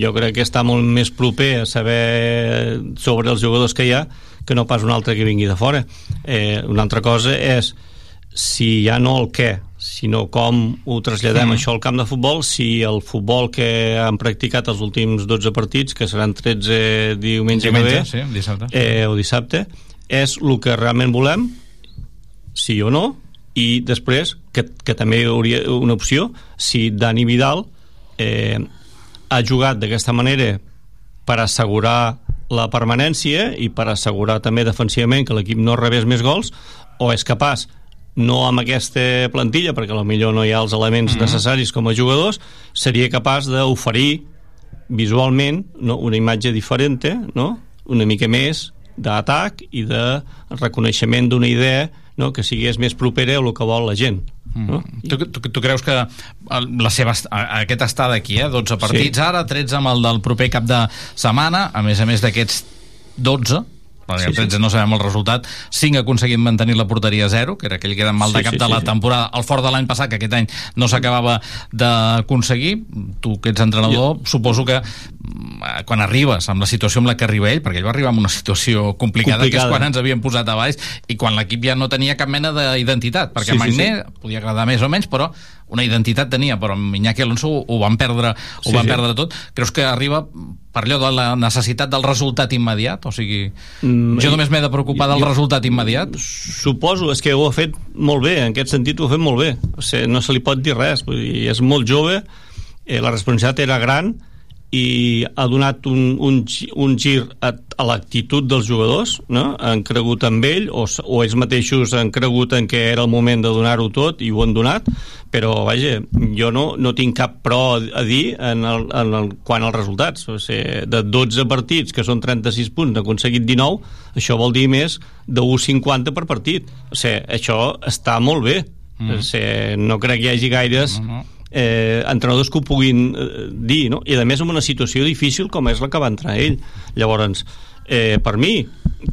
jo crec que està molt més proper a saber sobre els jugadors que hi ha que no pas un altre que vingui de fora. Eh, una altra cosa és si ja no el què, sinó com ho traslladem mm. això al camp de futbol, si el futbol que han practicat els últims 12 partits, que seran 13 diumenge, diumenge sí, dissabte. Eh, o dissabte, és el que realment volem, sí o no, i després, que, que també hi hauria una opció, si Dani Vidal eh, ha jugat d'aquesta manera per assegurar la permanència i per assegurar també defensivament que l'equip no rebés més gols o és capaç no amb aquesta plantilla perquè millor no hi ha els elements mm -hmm. necessaris com a jugadors seria capaç d'oferir visualment no? una imatge diferent, no? una mica més d'atac i de reconeixement d'una idea no? que sigués més propera a el que vol la gent. No? Mm. Tu, tu, tu creus que la seva, aquest estat aquí, eh? 12 partits sí. ara, 13 amb el del proper cap de setmana, a més a més d'aquests 12, perquè sí, 13 sí. no sabem el resultat 5 aconseguim mantenir la porteria a 0 que era aquell que era mal de cap sí, sí, de la sí, temporada el fort de l'any passat, que aquest any no s'acabava d'aconseguir tu que ets entrenador, jo. suposo que mm, quan arribes amb la situació amb la que arriba ell perquè ell va arribar en una situació complicada, complicada. que és quan ens havien posat a baix i quan l'equip ja no tenia cap mena d'identitat perquè sí, Magné sí, sí. podia agradar més o menys però una identitat tenia, però amb Iñaki Alonso ho, ho van perdre, ho sí, van sí. perdre tot. Creus que arriba per allò de la necessitat del resultat immediat? O sigui, mm, jo només m'he de preocupar del jo, resultat immediat? Suposo, és que ho ha fet molt bé, en aquest sentit ho ha fet molt bé. O sigui, no se li pot dir res, vull dir, és molt jove, eh, la responsabilitat era gran, i ha donat un, un, un gir a, a l'actitud dels jugadors no? han cregut en ell o, o ells mateixos han cregut en que era el moment de donar-ho tot i ho han donat però vaja, jo no, no tinc cap pro a dir en el, en el, quan als resultats o sigui, de 12 partits que són 36 punts, n'ha aconseguit 19 això vol dir més de 1,50 per partit o sigui, això està molt bé mm. o sigui, no crec que hi hagi gaires mm -hmm eh, entrenadors que ho puguin eh, dir, no? i a més en una situació difícil com és la que va entrar ell. Llavors, eh, per mi,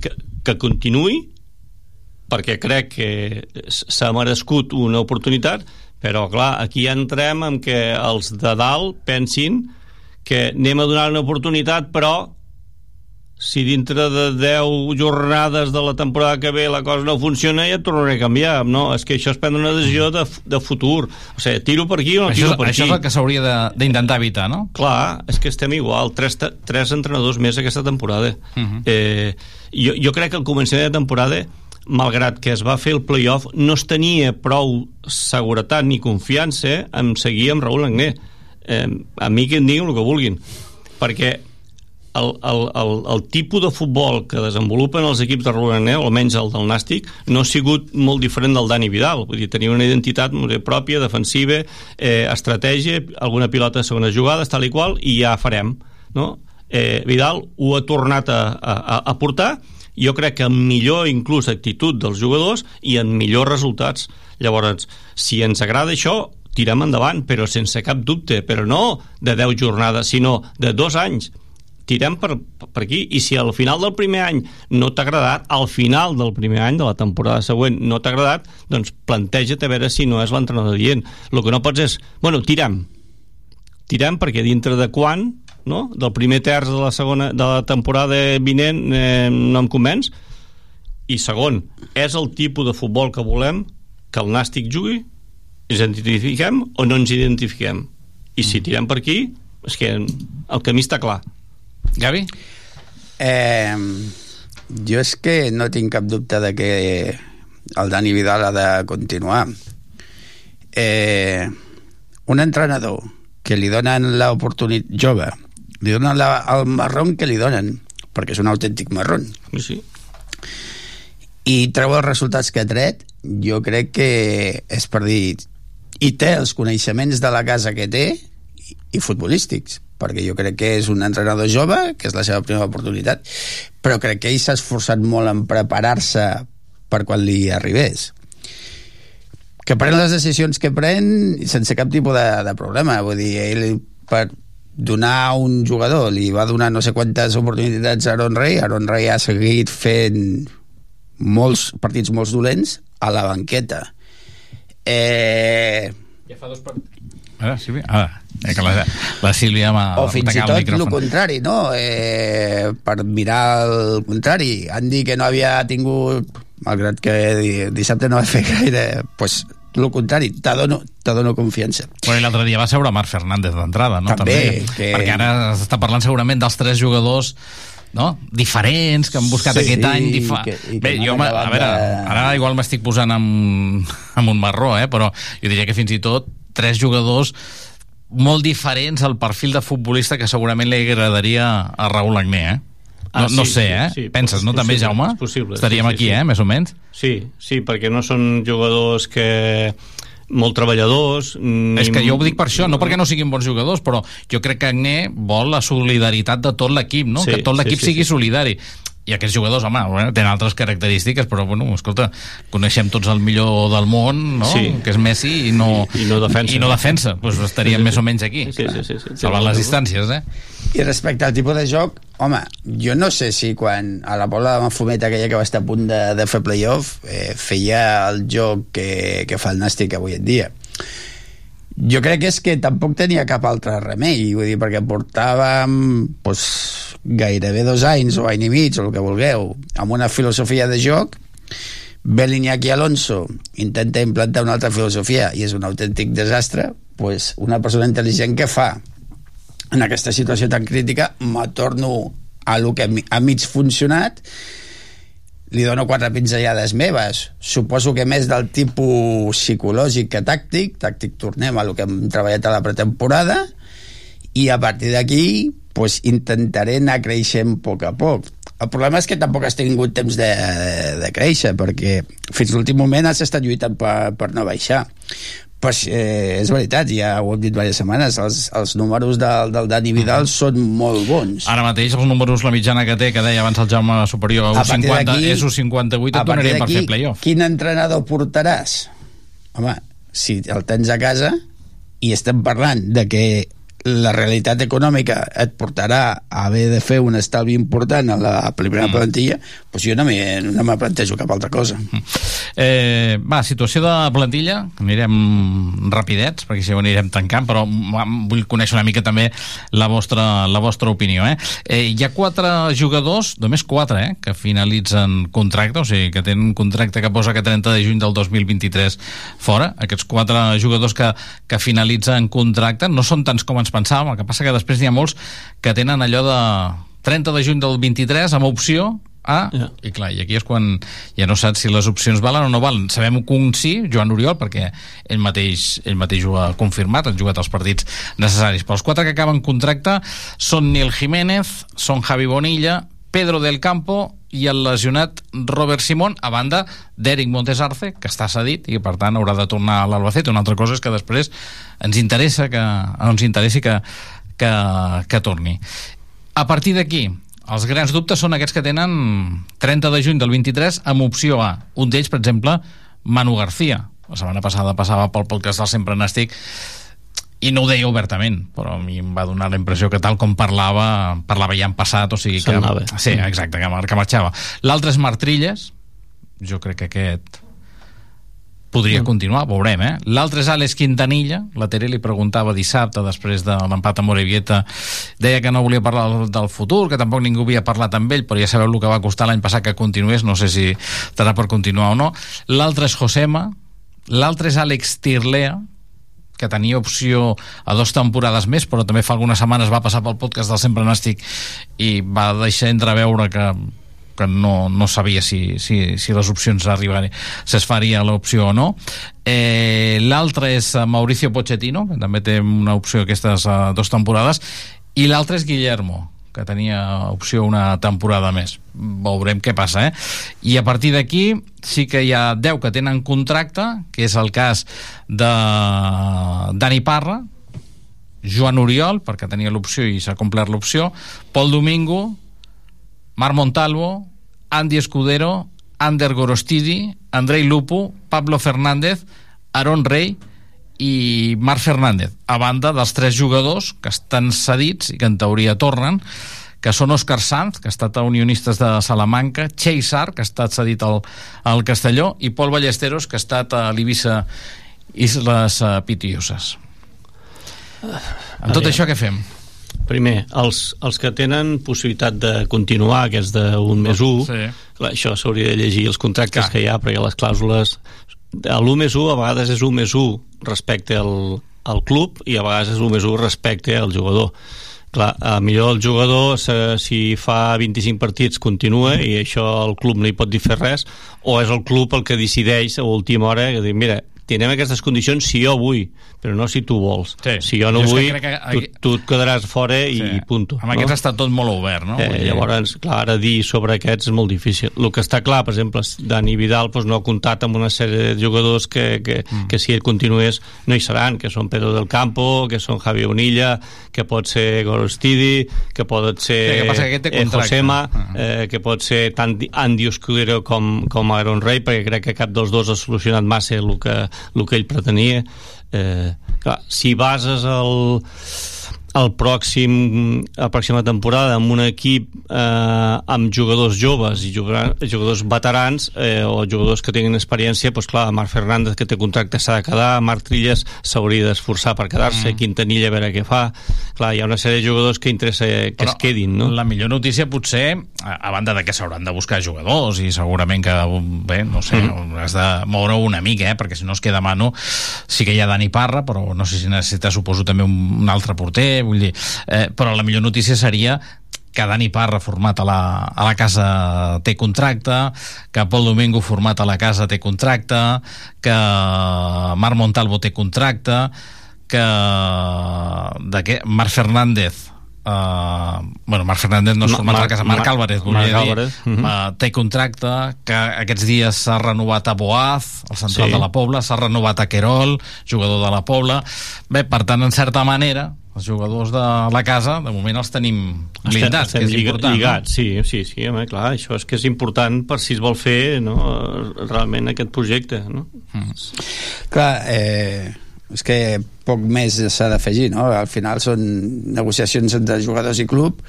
que, que continuï, perquè crec que s'ha merescut una oportunitat, però clar, aquí entrem en que els de dalt pensin que anem a donar una oportunitat però si dintre de 10 jornades de la temporada que ve la cosa no funciona ja tornaré a canviar no, és que això és prendre una decisió de, de futur o sigui, tiro per aquí o no això, tiro per això aquí això és el que s'hauria d'intentar evitar, no? clar, és que estem igual tres, tres entrenadors més aquesta temporada uh. -huh. eh, jo, jo crec que al començament de temporada malgrat que es va fer el playoff no es tenia prou seguretat ni confiança en seguir amb Raül Agné eh, a mi que em diguin el que vulguin perquè el, el, el, el tipus de futbol que desenvolupen els equips de Roganer, o almenys el del Nàstic, no ha sigut molt diferent del Dani Vidal. Vull dir, tenia una identitat pròpia, defensiva, eh, estratègia, alguna pilota de segones jugades, tal i qual, i ja farem. No? Eh, Vidal ho ha tornat a, a, a portar jo crec que amb millor inclús actitud dels jugadors i en millors resultats llavors, si ens agrada això tirem endavant, però sense cap dubte però no de 10 jornades, sinó de dos anys tirem per, per aquí. I si al final del primer any no t'ha agradat al final del primer any de la temporada següent no t'ha agradat doncs planteja't a veure si no és l'entrenador dient. El que no pots és, bueno, tirem tirem perquè dintre de quan no? del primer terç de la segona de la temporada vinent eh, no em convenç. I segon, és el tipus de futbol que volem que el Nàstic jugui? Ens identifiquem o no ens identifiquem? I si tirem per aquí és que el camí està clar Gavi? Eh, jo és que no tinc cap dubte de que el Dani Vidal ha de continuar. Eh, un entrenador que li donen l'oportunitat jove, li donen la, el marron que li donen, perquè és un autèntic marron. Sí. I treu els resultats que ha tret, jo crec que és per dir... I té els coneixements de la casa que té i, i futbolístics perquè jo crec que és un entrenador jove, que és la seva primera oportunitat, però crec que ell s'ha esforçat molt en preparar-se per quan li arribés. Que pren les decisions que pren sense cap tipus de, de problema. Vull dir, ell per donar un jugador li va donar no sé quantes oportunitats a Aaron Rey, Aaron Rey ha seguit fent molts partits molt dolents a la banqueta. Eh... Ja fa dos partits. Ah, sí, ah, Eh, que la, la Sílvia m'ha O fins i tot el, el contrari, no? Eh, per mirar el contrari. Han dit que no havia tingut, malgrat que dissabte no va fer gaire, pues, el contrari, te dono, te dono confiança. Bueno, l'altre dia va seure Marc Fernández d'entrada, no? També, També que... perquè ara s'està parlant segurament dels tres jugadors no? diferents que han buscat sí, aquest any difa... que, bé, jo, a veure, ara igual m'estic posant amb, amb un marró eh? però jo diria que fins i tot tres jugadors molt diferents al perfil de futbolista que segurament li agradaria a Raül Agné, eh? No, ah, sí, no sé, eh? Sí, sí, Penses, no, també, Jaume? És possible. Estaríem sí, sí, aquí, sí. eh, més o menys? Sí, sí, perquè no són jugadors que molt treballadors ni... És que jo ho dic per això, no perquè no siguin bons jugadors, però jo crec que Agné vol la solidaritat de tot l'equip, no? Sí, que tot l'equip sí, sí, sigui sí. solidari i aquests jugadors, home, bueno, tenen altres característiques però, bueno, escolta, coneixem tots el millor del món, no? Sí. que és Messi i no, I, i no defensa. i no defensa. Pues estaríem Sí, sí, més sí. o menys aquí Sí, sí, sí, sí. salvant les distàncies, eh? I respecte al tipus de joc, home, jo no sé si quan a la bola de Mafumet aquella que va estar a punt de, de fer playoff eh, feia el joc que, que fa el Nàstic avui en dia. Jo crec que és que tampoc tenia cap altre remei, vull dir, perquè portàvem pues, gairebé dos anys o any i mig, o el que vulgueu, amb una filosofia de joc, ve l'Iñaki Alonso, intenta implantar una altra filosofia i és un autèntic desastre, pues, una persona intel·ligent que fa en aquesta situació tan crítica me torno a lo que ha mig funcionat li dono quatre pinzellades meves. Suposo que més del tipus psicològic que tàctic. Tàctic tornem a lo que hem treballat a la pretemporada. I a partir d'aquí pues, intentaré anar creixent a poc a poc. El problema és que tampoc has tingut temps de, de créixer perquè fins l'últim moment has estat lluitant per, per no baixar pues, eh, és veritat, ja ho hem dit diverses setmanes, els, els números del, del Dani Vidal són molt bons. Ara mateix els números, la mitjana que té, que deia abans el Jaume superior a A partir 1,50, d'aquí- és 1,58, et a partir donarien per fer playoff. Quin entrenador portaràs? Home, si el tens a casa i estem parlant de que la realitat econòmica et portarà a haver de fer un estalvi important a la primera mm. plantilla, doncs jo no me, no me plantejo cap altra cosa. Eh, va, situació de plantilla, anirem rapidets, perquè si ho anirem tancant, però vull conèixer una mica també la vostra, la vostra opinió. Eh? Eh, hi ha quatre jugadors, només quatre, eh, que finalitzen contracte, o sigui, que tenen un contracte que posa que 30 de juny del 2023 fora. Aquests quatre jugadors que, que finalitzen contracte no són tants com ens pensàvem, el que passa que després n'hi ha molts que tenen allò de 30 de juny del 23 amb opció a... Ja. I clar, i aquí és quan ja no saps si les opcions valen o no valen. Sabem que un sí, Joan Oriol, perquè ell mateix, ell mateix ho ha confirmat, han jugat els partits necessaris. Però els quatre que acaben contracte són Nil Jiménez, són Javi Bonilla, Pedro del Campo i el lesionat Robert Simón, a banda d'Eric Montesarce, que està cedit i per tant haurà de tornar a l'Albacete. Una altra cosa és que després ens interessa que, ens interessi que, que, que torni. A partir d'aquí, els grans dubtes són aquests que tenen 30 de juny del 23 amb opció A. Un d'ells, per exemple, Manu García. La setmana passada passava pel podcast del Sempre Nàstic i no ho deia obertament, però a mi em va donar la impressió que tal com parlava, parlava ja en passat, o sigui que... Sí, exacte, que, mar- que marxava. L'altre és Martrilles, jo crec que aquest podria continuar, veurem, eh? L'altre és Àlex Quintanilla, la Tere li preguntava dissabte, després de l'empat a Morevieta, deia que no volia parlar del, del futur, que tampoc ningú havia parlat amb ell, però ja sabeu el que va costar l'any passat que continués, no sé si estarà per continuar o no. L'altre és Josema, l'altre és Àlex Tirlea, que tenia opció a dues temporades més, però també fa algunes setmanes va passar pel podcast del Sempre Nàstic i va deixar entreveure que que no, no sabia si, si, si les opcions arribarien, si es faria l'opció o no. Eh, L'altre és eh, Mauricio Pochettino, que també té una opció aquestes uh, dues temporades, i l'altre és Guillermo, que tenia opció una temporada més. Veurem què passa, eh? I a partir d'aquí sí que hi ha 10 que tenen contracte, que és el cas de Dani Parra, Joan Oriol, perquè tenia l'opció i s'ha complert l'opció, Pol Domingo, Marc Montalvo, Andy Escudero, Ander Gorostidi, Andrei Lupo, Pablo Fernández, Aaron Rey i Marc Fernández, a banda dels tres jugadors que estan cedits i que en teoria tornen, que són Òscar Sanz, que ha estat a Unionistes de Salamanca, Cheisar, que ha estat cedit al, al Castelló, i Pol Ballesteros, que ha estat a l'Ibissa Isles eh, Pitioses. Amb tot això què fem? Primer, els, els que tenen possibilitat de continuar, que és d'un més 1, Sí. clar, això s'hauria de llegir els contractes Clar. que hi ha, perquè les clàusules... L'1 més 1 a vegades és 1 més 1 respecte al, al club i a vegades és 1 més 1 respecte al jugador. Clar, a millor el jugador se, si fa 25 partits continua i això el club no hi pot dir fer res o és el club el que decideix a última hora que dir, mira, tindrem aquestes condicions si jo vull, però no si tu vols. Sí. Si jo no Jo que vull, crec que- tu, tu et quedaràs fora i Sí. punto. Amb aquests està tot molt obert, no? Eh, dir- llavors, clar, ara dir sobre aquests és molt difícil. El que està clar, per exemple, Dani Vidal doncs, no ha comptat amb una sèrie de jugadors que, que, mm. que si ell continués no hi seran, que són Pedro del Campo, que són Javi Bonilla, que pot ser Gorostidi, que pot ser Sí, que passa que aquest té eh, contracte. Josema, Ah. eh, que pot ser tant Andy Oscuro com, com Aaron Rey, perquè crec que cap dels dos ha solucionat massa el que, el que ell pretenia. Eh, clar, si bases el, el pròxim, la pròxima temporada amb un equip eh, amb jugadors joves i jugadors, veterans eh, o jugadors que tinguin experiència doncs clar, Marc Fernández que té contracte s'ha de quedar, Marc Trilles s'hauria d'esforçar per quedar-se, mm. Quintanilla a veure què fa clar, hi ha una sèrie de jugadors que interessa que Però es quedin no? La millor notícia potser, a, banda de que s'hauran de buscar jugadors i segurament que, bé, no sé, mm. has de moure una mica, eh, perquè si no es queda mano, sí que hi ha Dani Parra, però no sé si necessita, suposo, també un, un altre porter, vull dir, eh, però la millor notícia seria que Dani Parra format a la, a la casa té contracte, que Pol Domingo format a la casa té contracte, que Marc Montalvo té contracte, que de què? Marc Fernández Uh, bueno, Marc Fernández no és Ma- format a la casa, Marc Álvarez Marc volia dir, Álvarez, mhm. uh, té contracte que aquests dies s'ha renovat a Boaz el central Sí. de la Pobla, s'ha renovat a Querol jugador de la Pobla bé, per tant, en certa manera els jugadors de la casa, de moment els tenim blindats, estem, que és lliga- important lligats, sí, sí, sí, home, clar, això és que és important per si es vol fer no, realment aquest projecte no? Mm. Clar, eh, és que poc més s'ha d'afegir, no? Al final són negociacions entre jugadors i club.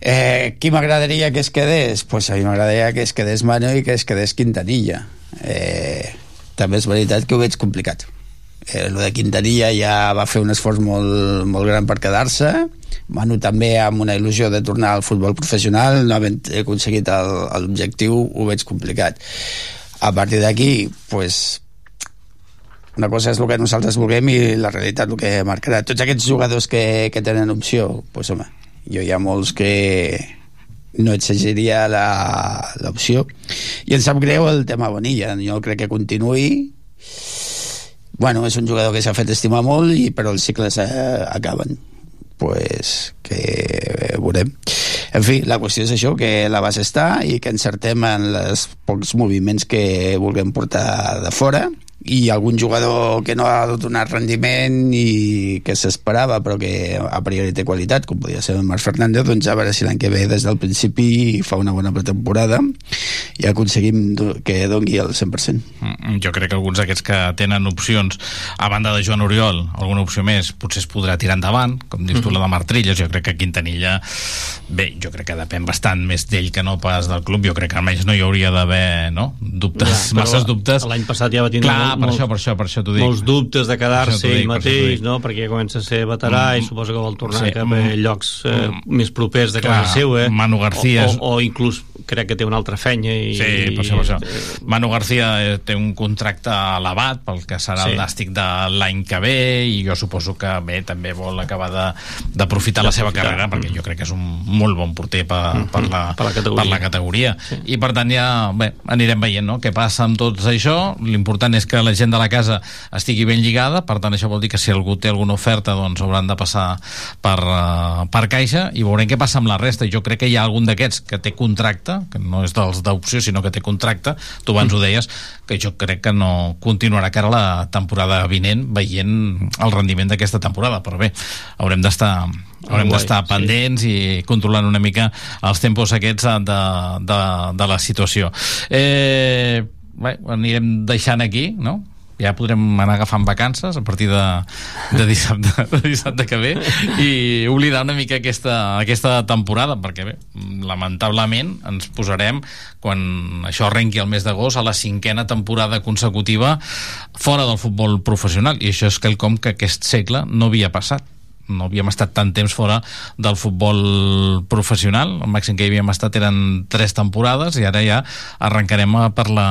Eh, qui m'agradaria que es quedés? Pues a mi m'agradaria que es quedés Manu i que es quedés Quintanilla. Eh, també és veritat que ho veig complicat. Eh, lo de Quintanilla ja va fer un esforç molt, molt gran per quedar-se Manu també amb una il·lusió de tornar al futbol professional no havent aconseguit l'objectiu ho veig complicat a partir d'aquí pues, una cosa és el que nosaltres vulguem i la realitat el que marcarà. Tots aquests jugadors que, que tenen opció, doncs home, jo hi ha molts que no la- l'opció. I em sap greu el tema Bonilla, jo crec que continuï bueno, és un jugador que s'ha fet estimar molt i però els cicles eh, acaben. Pues que eh, veurem. En fi, la qüestió és això que la base està i que encertem en els pocs moviments que vulguem portar de fora i algun jugador que no ha donat rendiment i que s'esperava però que a priori té qualitat com podia ser el Marc Fernández doncs a veure si l'any que ve des del principi fa una bona pretemporada i aconseguim que dongui el 100% Mm, jo crec que alguns d'aquests que tenen opcions a banda de Joan Oriol, alguna opció més potser es podrà tirar endavant, com dius tu Mhm. la de Martrilles, jo crec que Quintanilla bé, jo crec que depèn bastant més d'ell que no pas del club, jo crec que almenys no hi hauria d'haver no? dubtes, però masses dubtes l'any passat ja va tindre Clar, molt- per molts- això, per això, per això t'ho dic molts dubtes de Per quedar-se ell per mateix, dic. no? perquè ja comença a ser veterà Mm. i suposo que vol tornar Sí, cap a mm. llocs eh, Mm. més propers de Clar, casa seu, eh? Manu García O, o, o inclús crec que té una altra fenya i, Sí, per això, per això. eh, Manu García eh, té un contracte elevat pel que serà Sí. el nàstic de l'any que ve i jo suposo que bé també vol acabar d'aprofitar la seva carrera perquè jo crec que és un molt bon porter per, per, la, Per la categoria. per la categoria i per tant ja bé, anirem veient no? què passa amb tot això l'important és que la gent de la casa estigui ben lligada. Per tant això vol dir que si algú té alguna oferta doncs hauran de passar per, uh, per caixa i veurem què passa amb la resta. Jo crec que hi ha algun d'aquests que té contracte que no és dels d'opció sinó que té contracte. Tu abans ho deies que jo crec que no continuarà cara la temporada vinent veient el rendiment d'aquesta temporada. Però bé, haurem d'estar haurem d'estar sí. pendents i controlant una mica els tempos aquests eh, de, de, de la situació. Eh, bé, anirem deixant aquí no? ja podrem anar agafant vacances a partir de, de, dissabte, de dissabte que ve i oblidar una mica aquesta, aquesta temporada perquè bé, lamentablement ens posarem quan això arrenqui el mes d'agost a la cinquena temporada consecutiva fora del futbol professional i això és quelcom que aquest segle no havia passat no havíem estat tant temps fora del futbol professional. El màxim que hi havíem estat eren tres temporades i ara ja arrencarem a per la,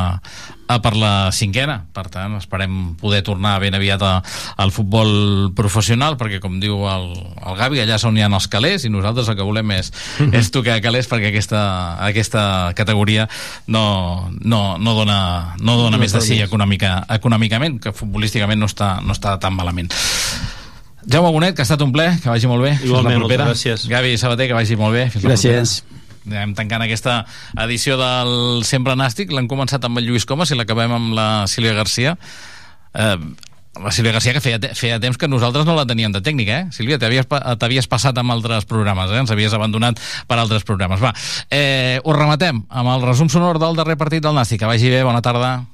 a per la cinquena. Per tant esperem poder tornar ben aviat a, al futbol professional perquè com diu el, el Gavi allà són hi ha els calés i nosaltres el que volem és, és tocar calés perquè aquesta, aquesta categoria no, no, no dona, no dona No més de sí econòmica, econòmicament que futbolísticament no està, no està tan malament Jaume Bonet, que ha estat un ple, que vagi molt bé. Igualment, la propera. moltes gràcies. Gavi Sabater, que vagi molt bé. Fins Gràcies. Anem tancant aquesta edició del Sempre Nàstic. L'hem començat amb el Lluís Comas i l'acabem amb la Sílvia Garcia. Eh, la Sílvia Garcia, que feia, te- feia temps que nosaltres no la teníem de tècnica, eh? Sílvia, t'havies pa- t'havies passat amb altres programes, eh? Ens havies abandonat per altres programes. Va, eh, ho rematem amb el resum sonor del darrer partit del Nàstic. Que vagi bé, bona tarda.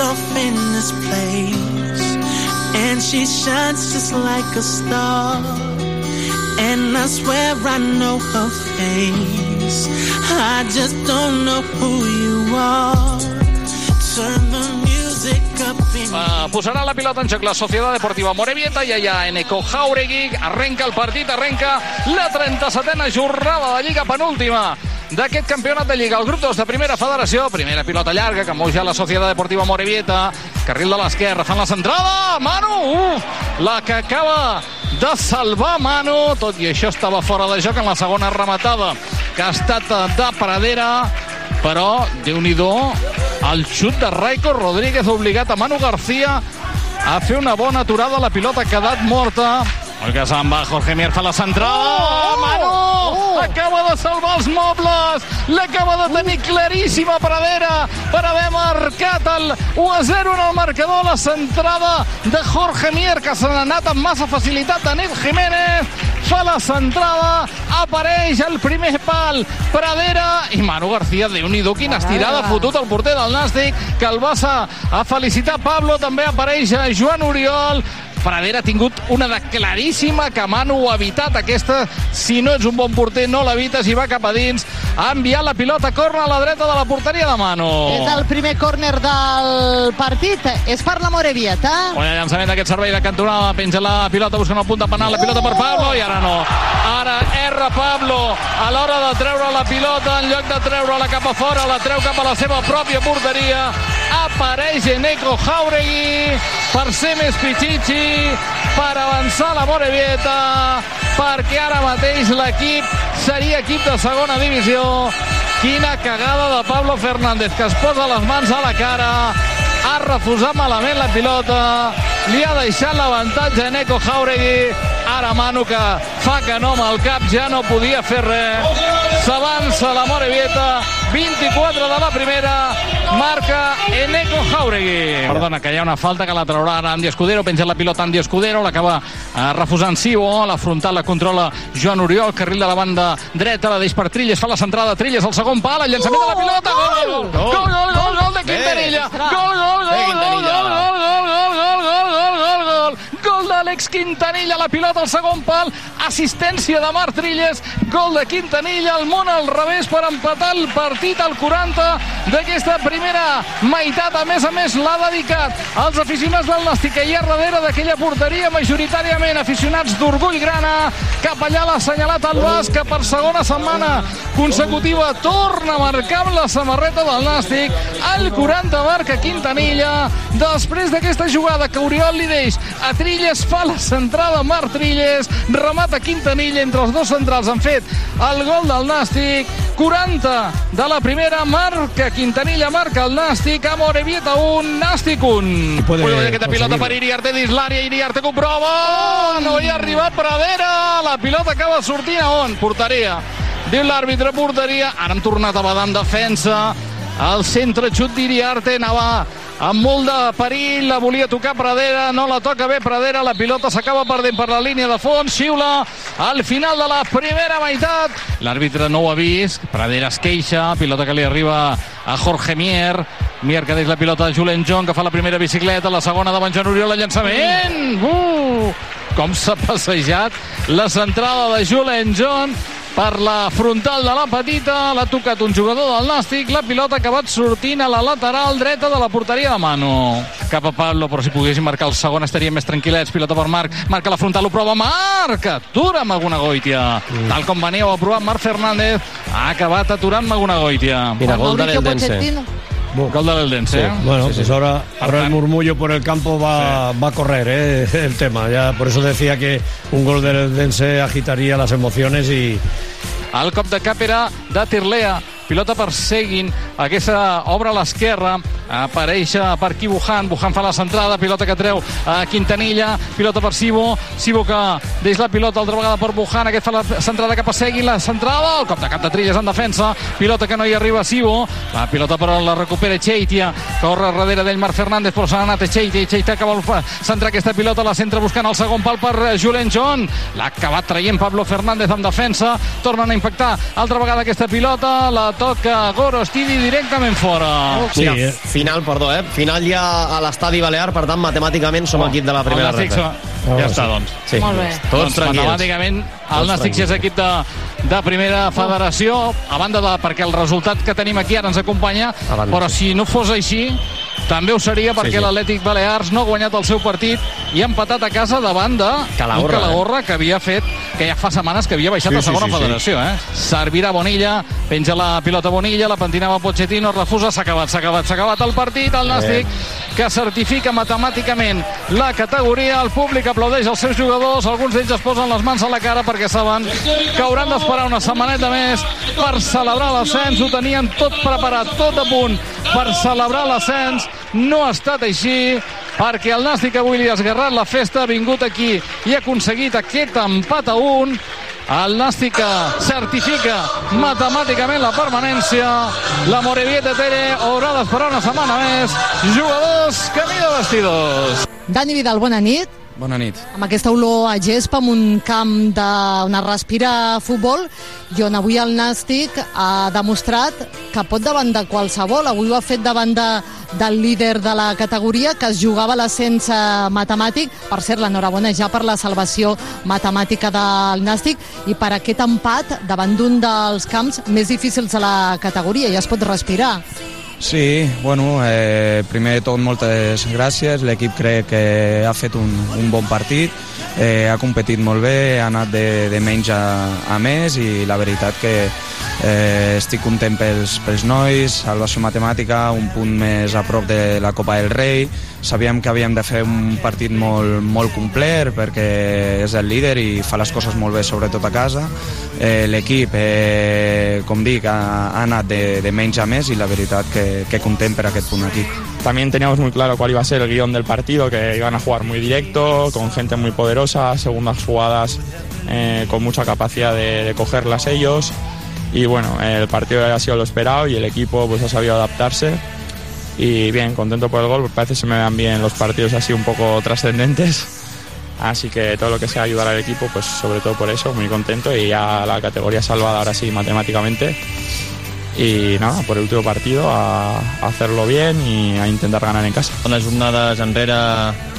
Off in this place, and she shines just like a star. And I swear I know her face. I just don't know who you are. Turn the music up in Uh, posarà la pilota en joc la Societat Deportiva Morevieta i allà Eneco Jauregui arrenca el partit, arrenca la 37a jornada de Lliga penúltima d'aquest campionat de Lliga. El grup 2 de primera federació, primera pilota llarga que mou ja la Societat Deportiva Morevieta, carril de l'esquerra, fan la centrada, Manu, uf, la que acaba de salvar Manu, tot i això estava fora de joc en la segona rematada, que ha estat de Pradera, però déu nhi el xut de Raico Rodríguez obligat a Manu García a fer una bona aturada, la pilota ha quedat morta. El que se'n va, Jorge Mier fa la centrada. Manu! Acaba de salvar els mobles! L'acaba de tenir claríssima Pradera per haver marcat el 1 a 0 en el marcador. La centrada de Jorge Mier, que se n'ha anat amb massa facilitat. Danil Jiménez fa la centrada, apareix el primer pal, Pradera i Manu García, déu nhi quina estirada fotut el porter del Nàstic, que el va a felicitar Pablo, també apareix Joan Oriol, Pradera ha tingut una de claríssima que Manu ha evitat aquesta, si no ets un bon porter no l'evites i va cap a dins ha enviat la pilota corna a la dreta de la porteria de Manu És el primer córner del partit. És per la Morevieta. Bon llançament d'aquest servei de cantonada, penja la pilota buscant el punt de penal, la pilota per Pablo i ara no. Ara erra Pablo a l'hora de treure la pilota, en lloc de treure-la cap a fora, la treu cap a la seva pròpia porteria. Apareix Eneco Jauregui per ser més pitxitxi, per avançar la Morevieta, perquè ara mateix l'equip seria equip de segona divisió. Quina cagada de Pablo Fernández, que es posa les mans a la cara, ha refusat malament la pilota, li ha deixat l'avantatge a Neko Jauregui, ara Manu que fa que no amb el cap, ja no podia fer res, s'avança la Morevieta, 24 de la primera, marca Eneco Jauregui. Perdona, que hi ha una falta que la traurà ara Andy Escudero, penja la pilota Andy Escudero, l'acaba eh, refusant Sibo, la frontal la controla Joan Oriol, carril de la banda dreta, la deix per Trilles, fa la centrada Trilles, el segon pal, el llançament de la pilota, gol, gol, gol, gol, gol, gol, gol de Quintanilla, gol, gol, gol, gol, gol, gol, gol, gol, gol, gol, gol, gol, gol, gol d'Àlex Quintanilla, la pilota al segon pal, assistència de Marc Trilles, gol de Quintanilla, el món al revés per empatar el partit al 40 d'aquesta primera meitat. A més a més, l'ha dedicat als aficionats del Nàstic que hi ha darrere d'aquella porteria, majoritàriament aficionats d'Orgull Grana. Cap allà l'ha assenyalat el Bas, que per segona setmana consecutiva torna a marcar amb la samarreta del Nàstic. El 40 marca Quintanilla. Després d'aquesta jugada que Oriol li deix a Trilles, fa la centrada Marc Trilles, remata Quintanilla entre els dos centrals. Han fet el gol del Nàstic. 40 de la primera marca Quintanilla marca el Nàstic a Morevieta 1, Nàstic 1 puede Uy, aquesta pilota per Iriarte dins l'àrea, Iriarte comprova no hi ha arribat Pradera la pilota acaba sortint a on? porteria diu l'àrbitre porteria ara hem tornat a badar en defensa el centre xut d'Iriarte anava amb molt de perill, la volia tocar Pradera, no la toca bé Pradera, la pilota s'acaba perdent per la línia de fons, xiula al final de la primera meitat. L'àrbitre no ho ha vist, Pradera es queixa, pilota que li arriba a Jorge Mier, Mier que deix la pilota de Julen John, que fa la primera bicicleta, la segona davant Joan Oriol, el llançament! Uh! Com s'ha passejat la centrada de Julen John per la frontal de la petita, l'ha tocat un jugador del Nàstic, la pilota ha acabat sortint a la lateral dreta de la porteria de Manu. Cap a Pablo, però si poguessin marcar el segon estaríem més tranquil·lets, pilota per Marc, marca la frontal, ho prova Marc, atura Maguna Goitia. Mm. Tal com venia, ho ha provat Marc Fernández, ha acabat aturant Maguna Goitia. Mira, gol de l'Eldense. Gol de l'Eldense. Sí. ¿eh? Bueno, Sí, sí. pues ahora, ahora el murmullo por el campo va, va a correr ¿eh? el tema. Ya por eso decía que un gol del Dense agitaría las emociones y, El cop de cap era de Tirlea. Pilota per Seguin. Aquesta obre a l'esquerra. Apareix per aquí Bujan. Bujan fa la centrada. Pilota que treu a Quintanilla. Pilota per Sibo. Sibo que deix la pilota altra vegada per Bujan. Aquest fa la centrada cap a Seguin. La centrada. El cop de cap de Trilles en defensa. Pilota que no hi arriba Sibo. La pilota però la recupera Cheitia. Corre darrere d'ell Marc Fernández però s'ha anat Cheitia. Cheitia que vol centrar aquesta pilota. La centra buscant el segon pal per eh, Julen John. L'ha acabat traient Pablo Fernández en defensa. Tornen a impactar altra vegada aquesta pilota. La toca Gorostidi directament fora. Sí, eh. Final, perdó, eh? Final ja a l'estadi Balear, per tant, matemàticament som equip de la primera Nàstic reta. so- ja està, doncs. Sí. Molt bé. Tots doncs, tranquils. matemàticament el Nàstic ja és equip de, de primera federació, a banda de perquè el resultat que tenim aquí ara ens acompanya, però si no fos així, també ho seria perquè Sí, sí. l'Atlètic Balears no ha guanyat el seu partit i ha empatat a casa davant de Calahorra, Calahorra que havia fet, que ja fa setmanes que havia baixat Sí, a segona sí, sí, sí. federació. Eh? Servirà Bonilla, penja la pilota Bonilla, la pentinava Pochettino, refusa, s'ha acabat, s'ha acabat, s'ha acabat el partit, el Nàstic que certifica matemàticament la categoria, el públic aplaudeix els seus jugadors, alguns d'ells es posen les mans a la cara perquè saben que hauran d'esperar una setmaneta més per celebrar l'ascens, ho tenien tot preparat, tot a punt per celebrar l'ascens, no ha estat així, perquè el Nàstic avui li ha esgarrat la festa, ha vingut aquí i ha aconseguit aquest empat a un, el Nàstic certifica matemàticament la permanència. La Morevieta Tere haurà d'esperar una setmana més. Jugadors, camí de vestidors. Dani Vidal, bona nit. Bona nit. Amb aquesta olor a gespa, amb un camp de, on es respira futbol, i on avui el Nàstic ha demostrat que pot davant de qualsevol. Avui ho ha fet davant de, del líder de la categoria, que es jugava l'ascens matemàtic. Per cert, l'enhorabona ja per la salvació matemàtica del Nàstic i per aquest empat davant d'un dels camps més difícils de la categoria. Ja es pot respirar. Sí, bueno, eh, primer de tot moltes gràcies, l'equip crec que ha fet un, un bon partit, eh, ha competit molt bé, ha anat de, de menys a, a més i la veritat que eh, estic content pels, pels nois, salvació matemàtica, un punt més a prop de la Copa del Rei, sabíem que havíem de fer un partit molt, molt complet perquè és el líder i fa les coses molt bé, sobretot a casa. Eh, L'equip, eh, com dic, ha, ha anat de, de menys a més i la veritat que, que content per aquest punt aquí. También teníamos muy claro cuál iba a ser el guion del partido, que iban a jugar muy directo, con gente muy poderosa, segundas jugadas eh, con mucha capacidad de, cogerlas ellos. Y bueno, el partido ha sido lo esperado y el equipo pues ha sabido adaptarse. Y bien, contento por el gol, parece que se me dan bien los partidos así un poco trascendentes. Así que todo lo que sea ayudar al equipo, pues sobre todo por eso, muy contento y ya la categoría salvada ahora sí matemáticamente. Y nada, por el último partido a, a hacerlo bien y a intentar ganar en casa. Unes jornades enrere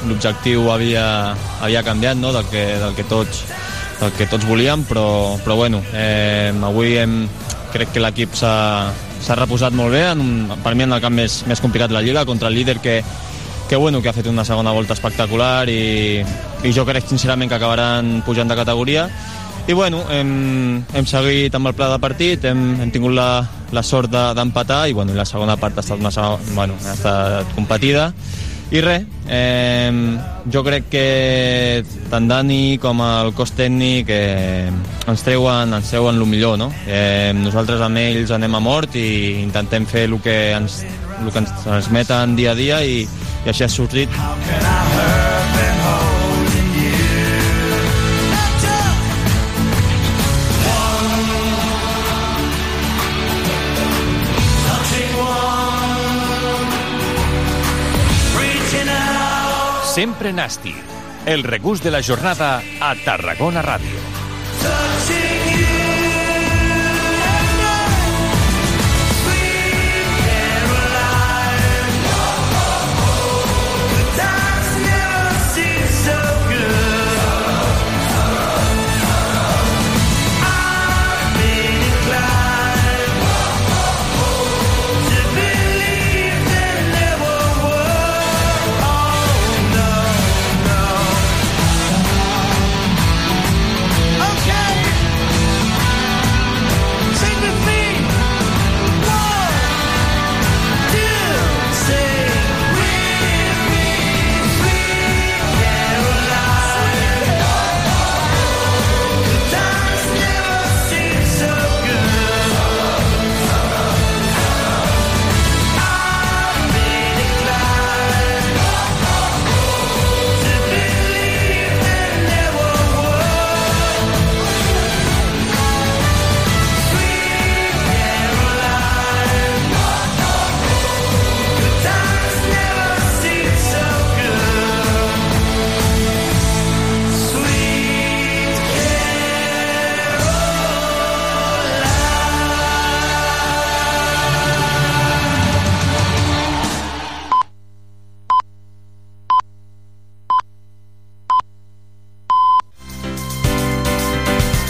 l'objectiu havia, havia canviat no? del, que, del, que tots, del que tots volíem, però, però bueno, eh, avui hem, crec que l'equip s'ha reposat molt bé, en un, per mi en el camp més, més complicat de la Lliga, contra el líder que, que, bueno, que ha fet una segona volta espectacular i, i jo crec sincerament que acabaran pujant de categoria i bueno, hem, hem seguit amb el pla de partit, hem, hem tingut la, la sort de- d'empatar i, bueno, i la segona part ha estat, una, bueno, ha estat competida i res, eh, jo crec que tant Dani com el cos tècnic eh, ens treuen, ens treuen el millor, no? Eh, nosaltres amb ells anem a mort i intentem fer el que ens, el que ens transmeten dia a dia i, i així ha sortit. Sempre Nasti, el regús de la jornada a Tarragona Ràdio.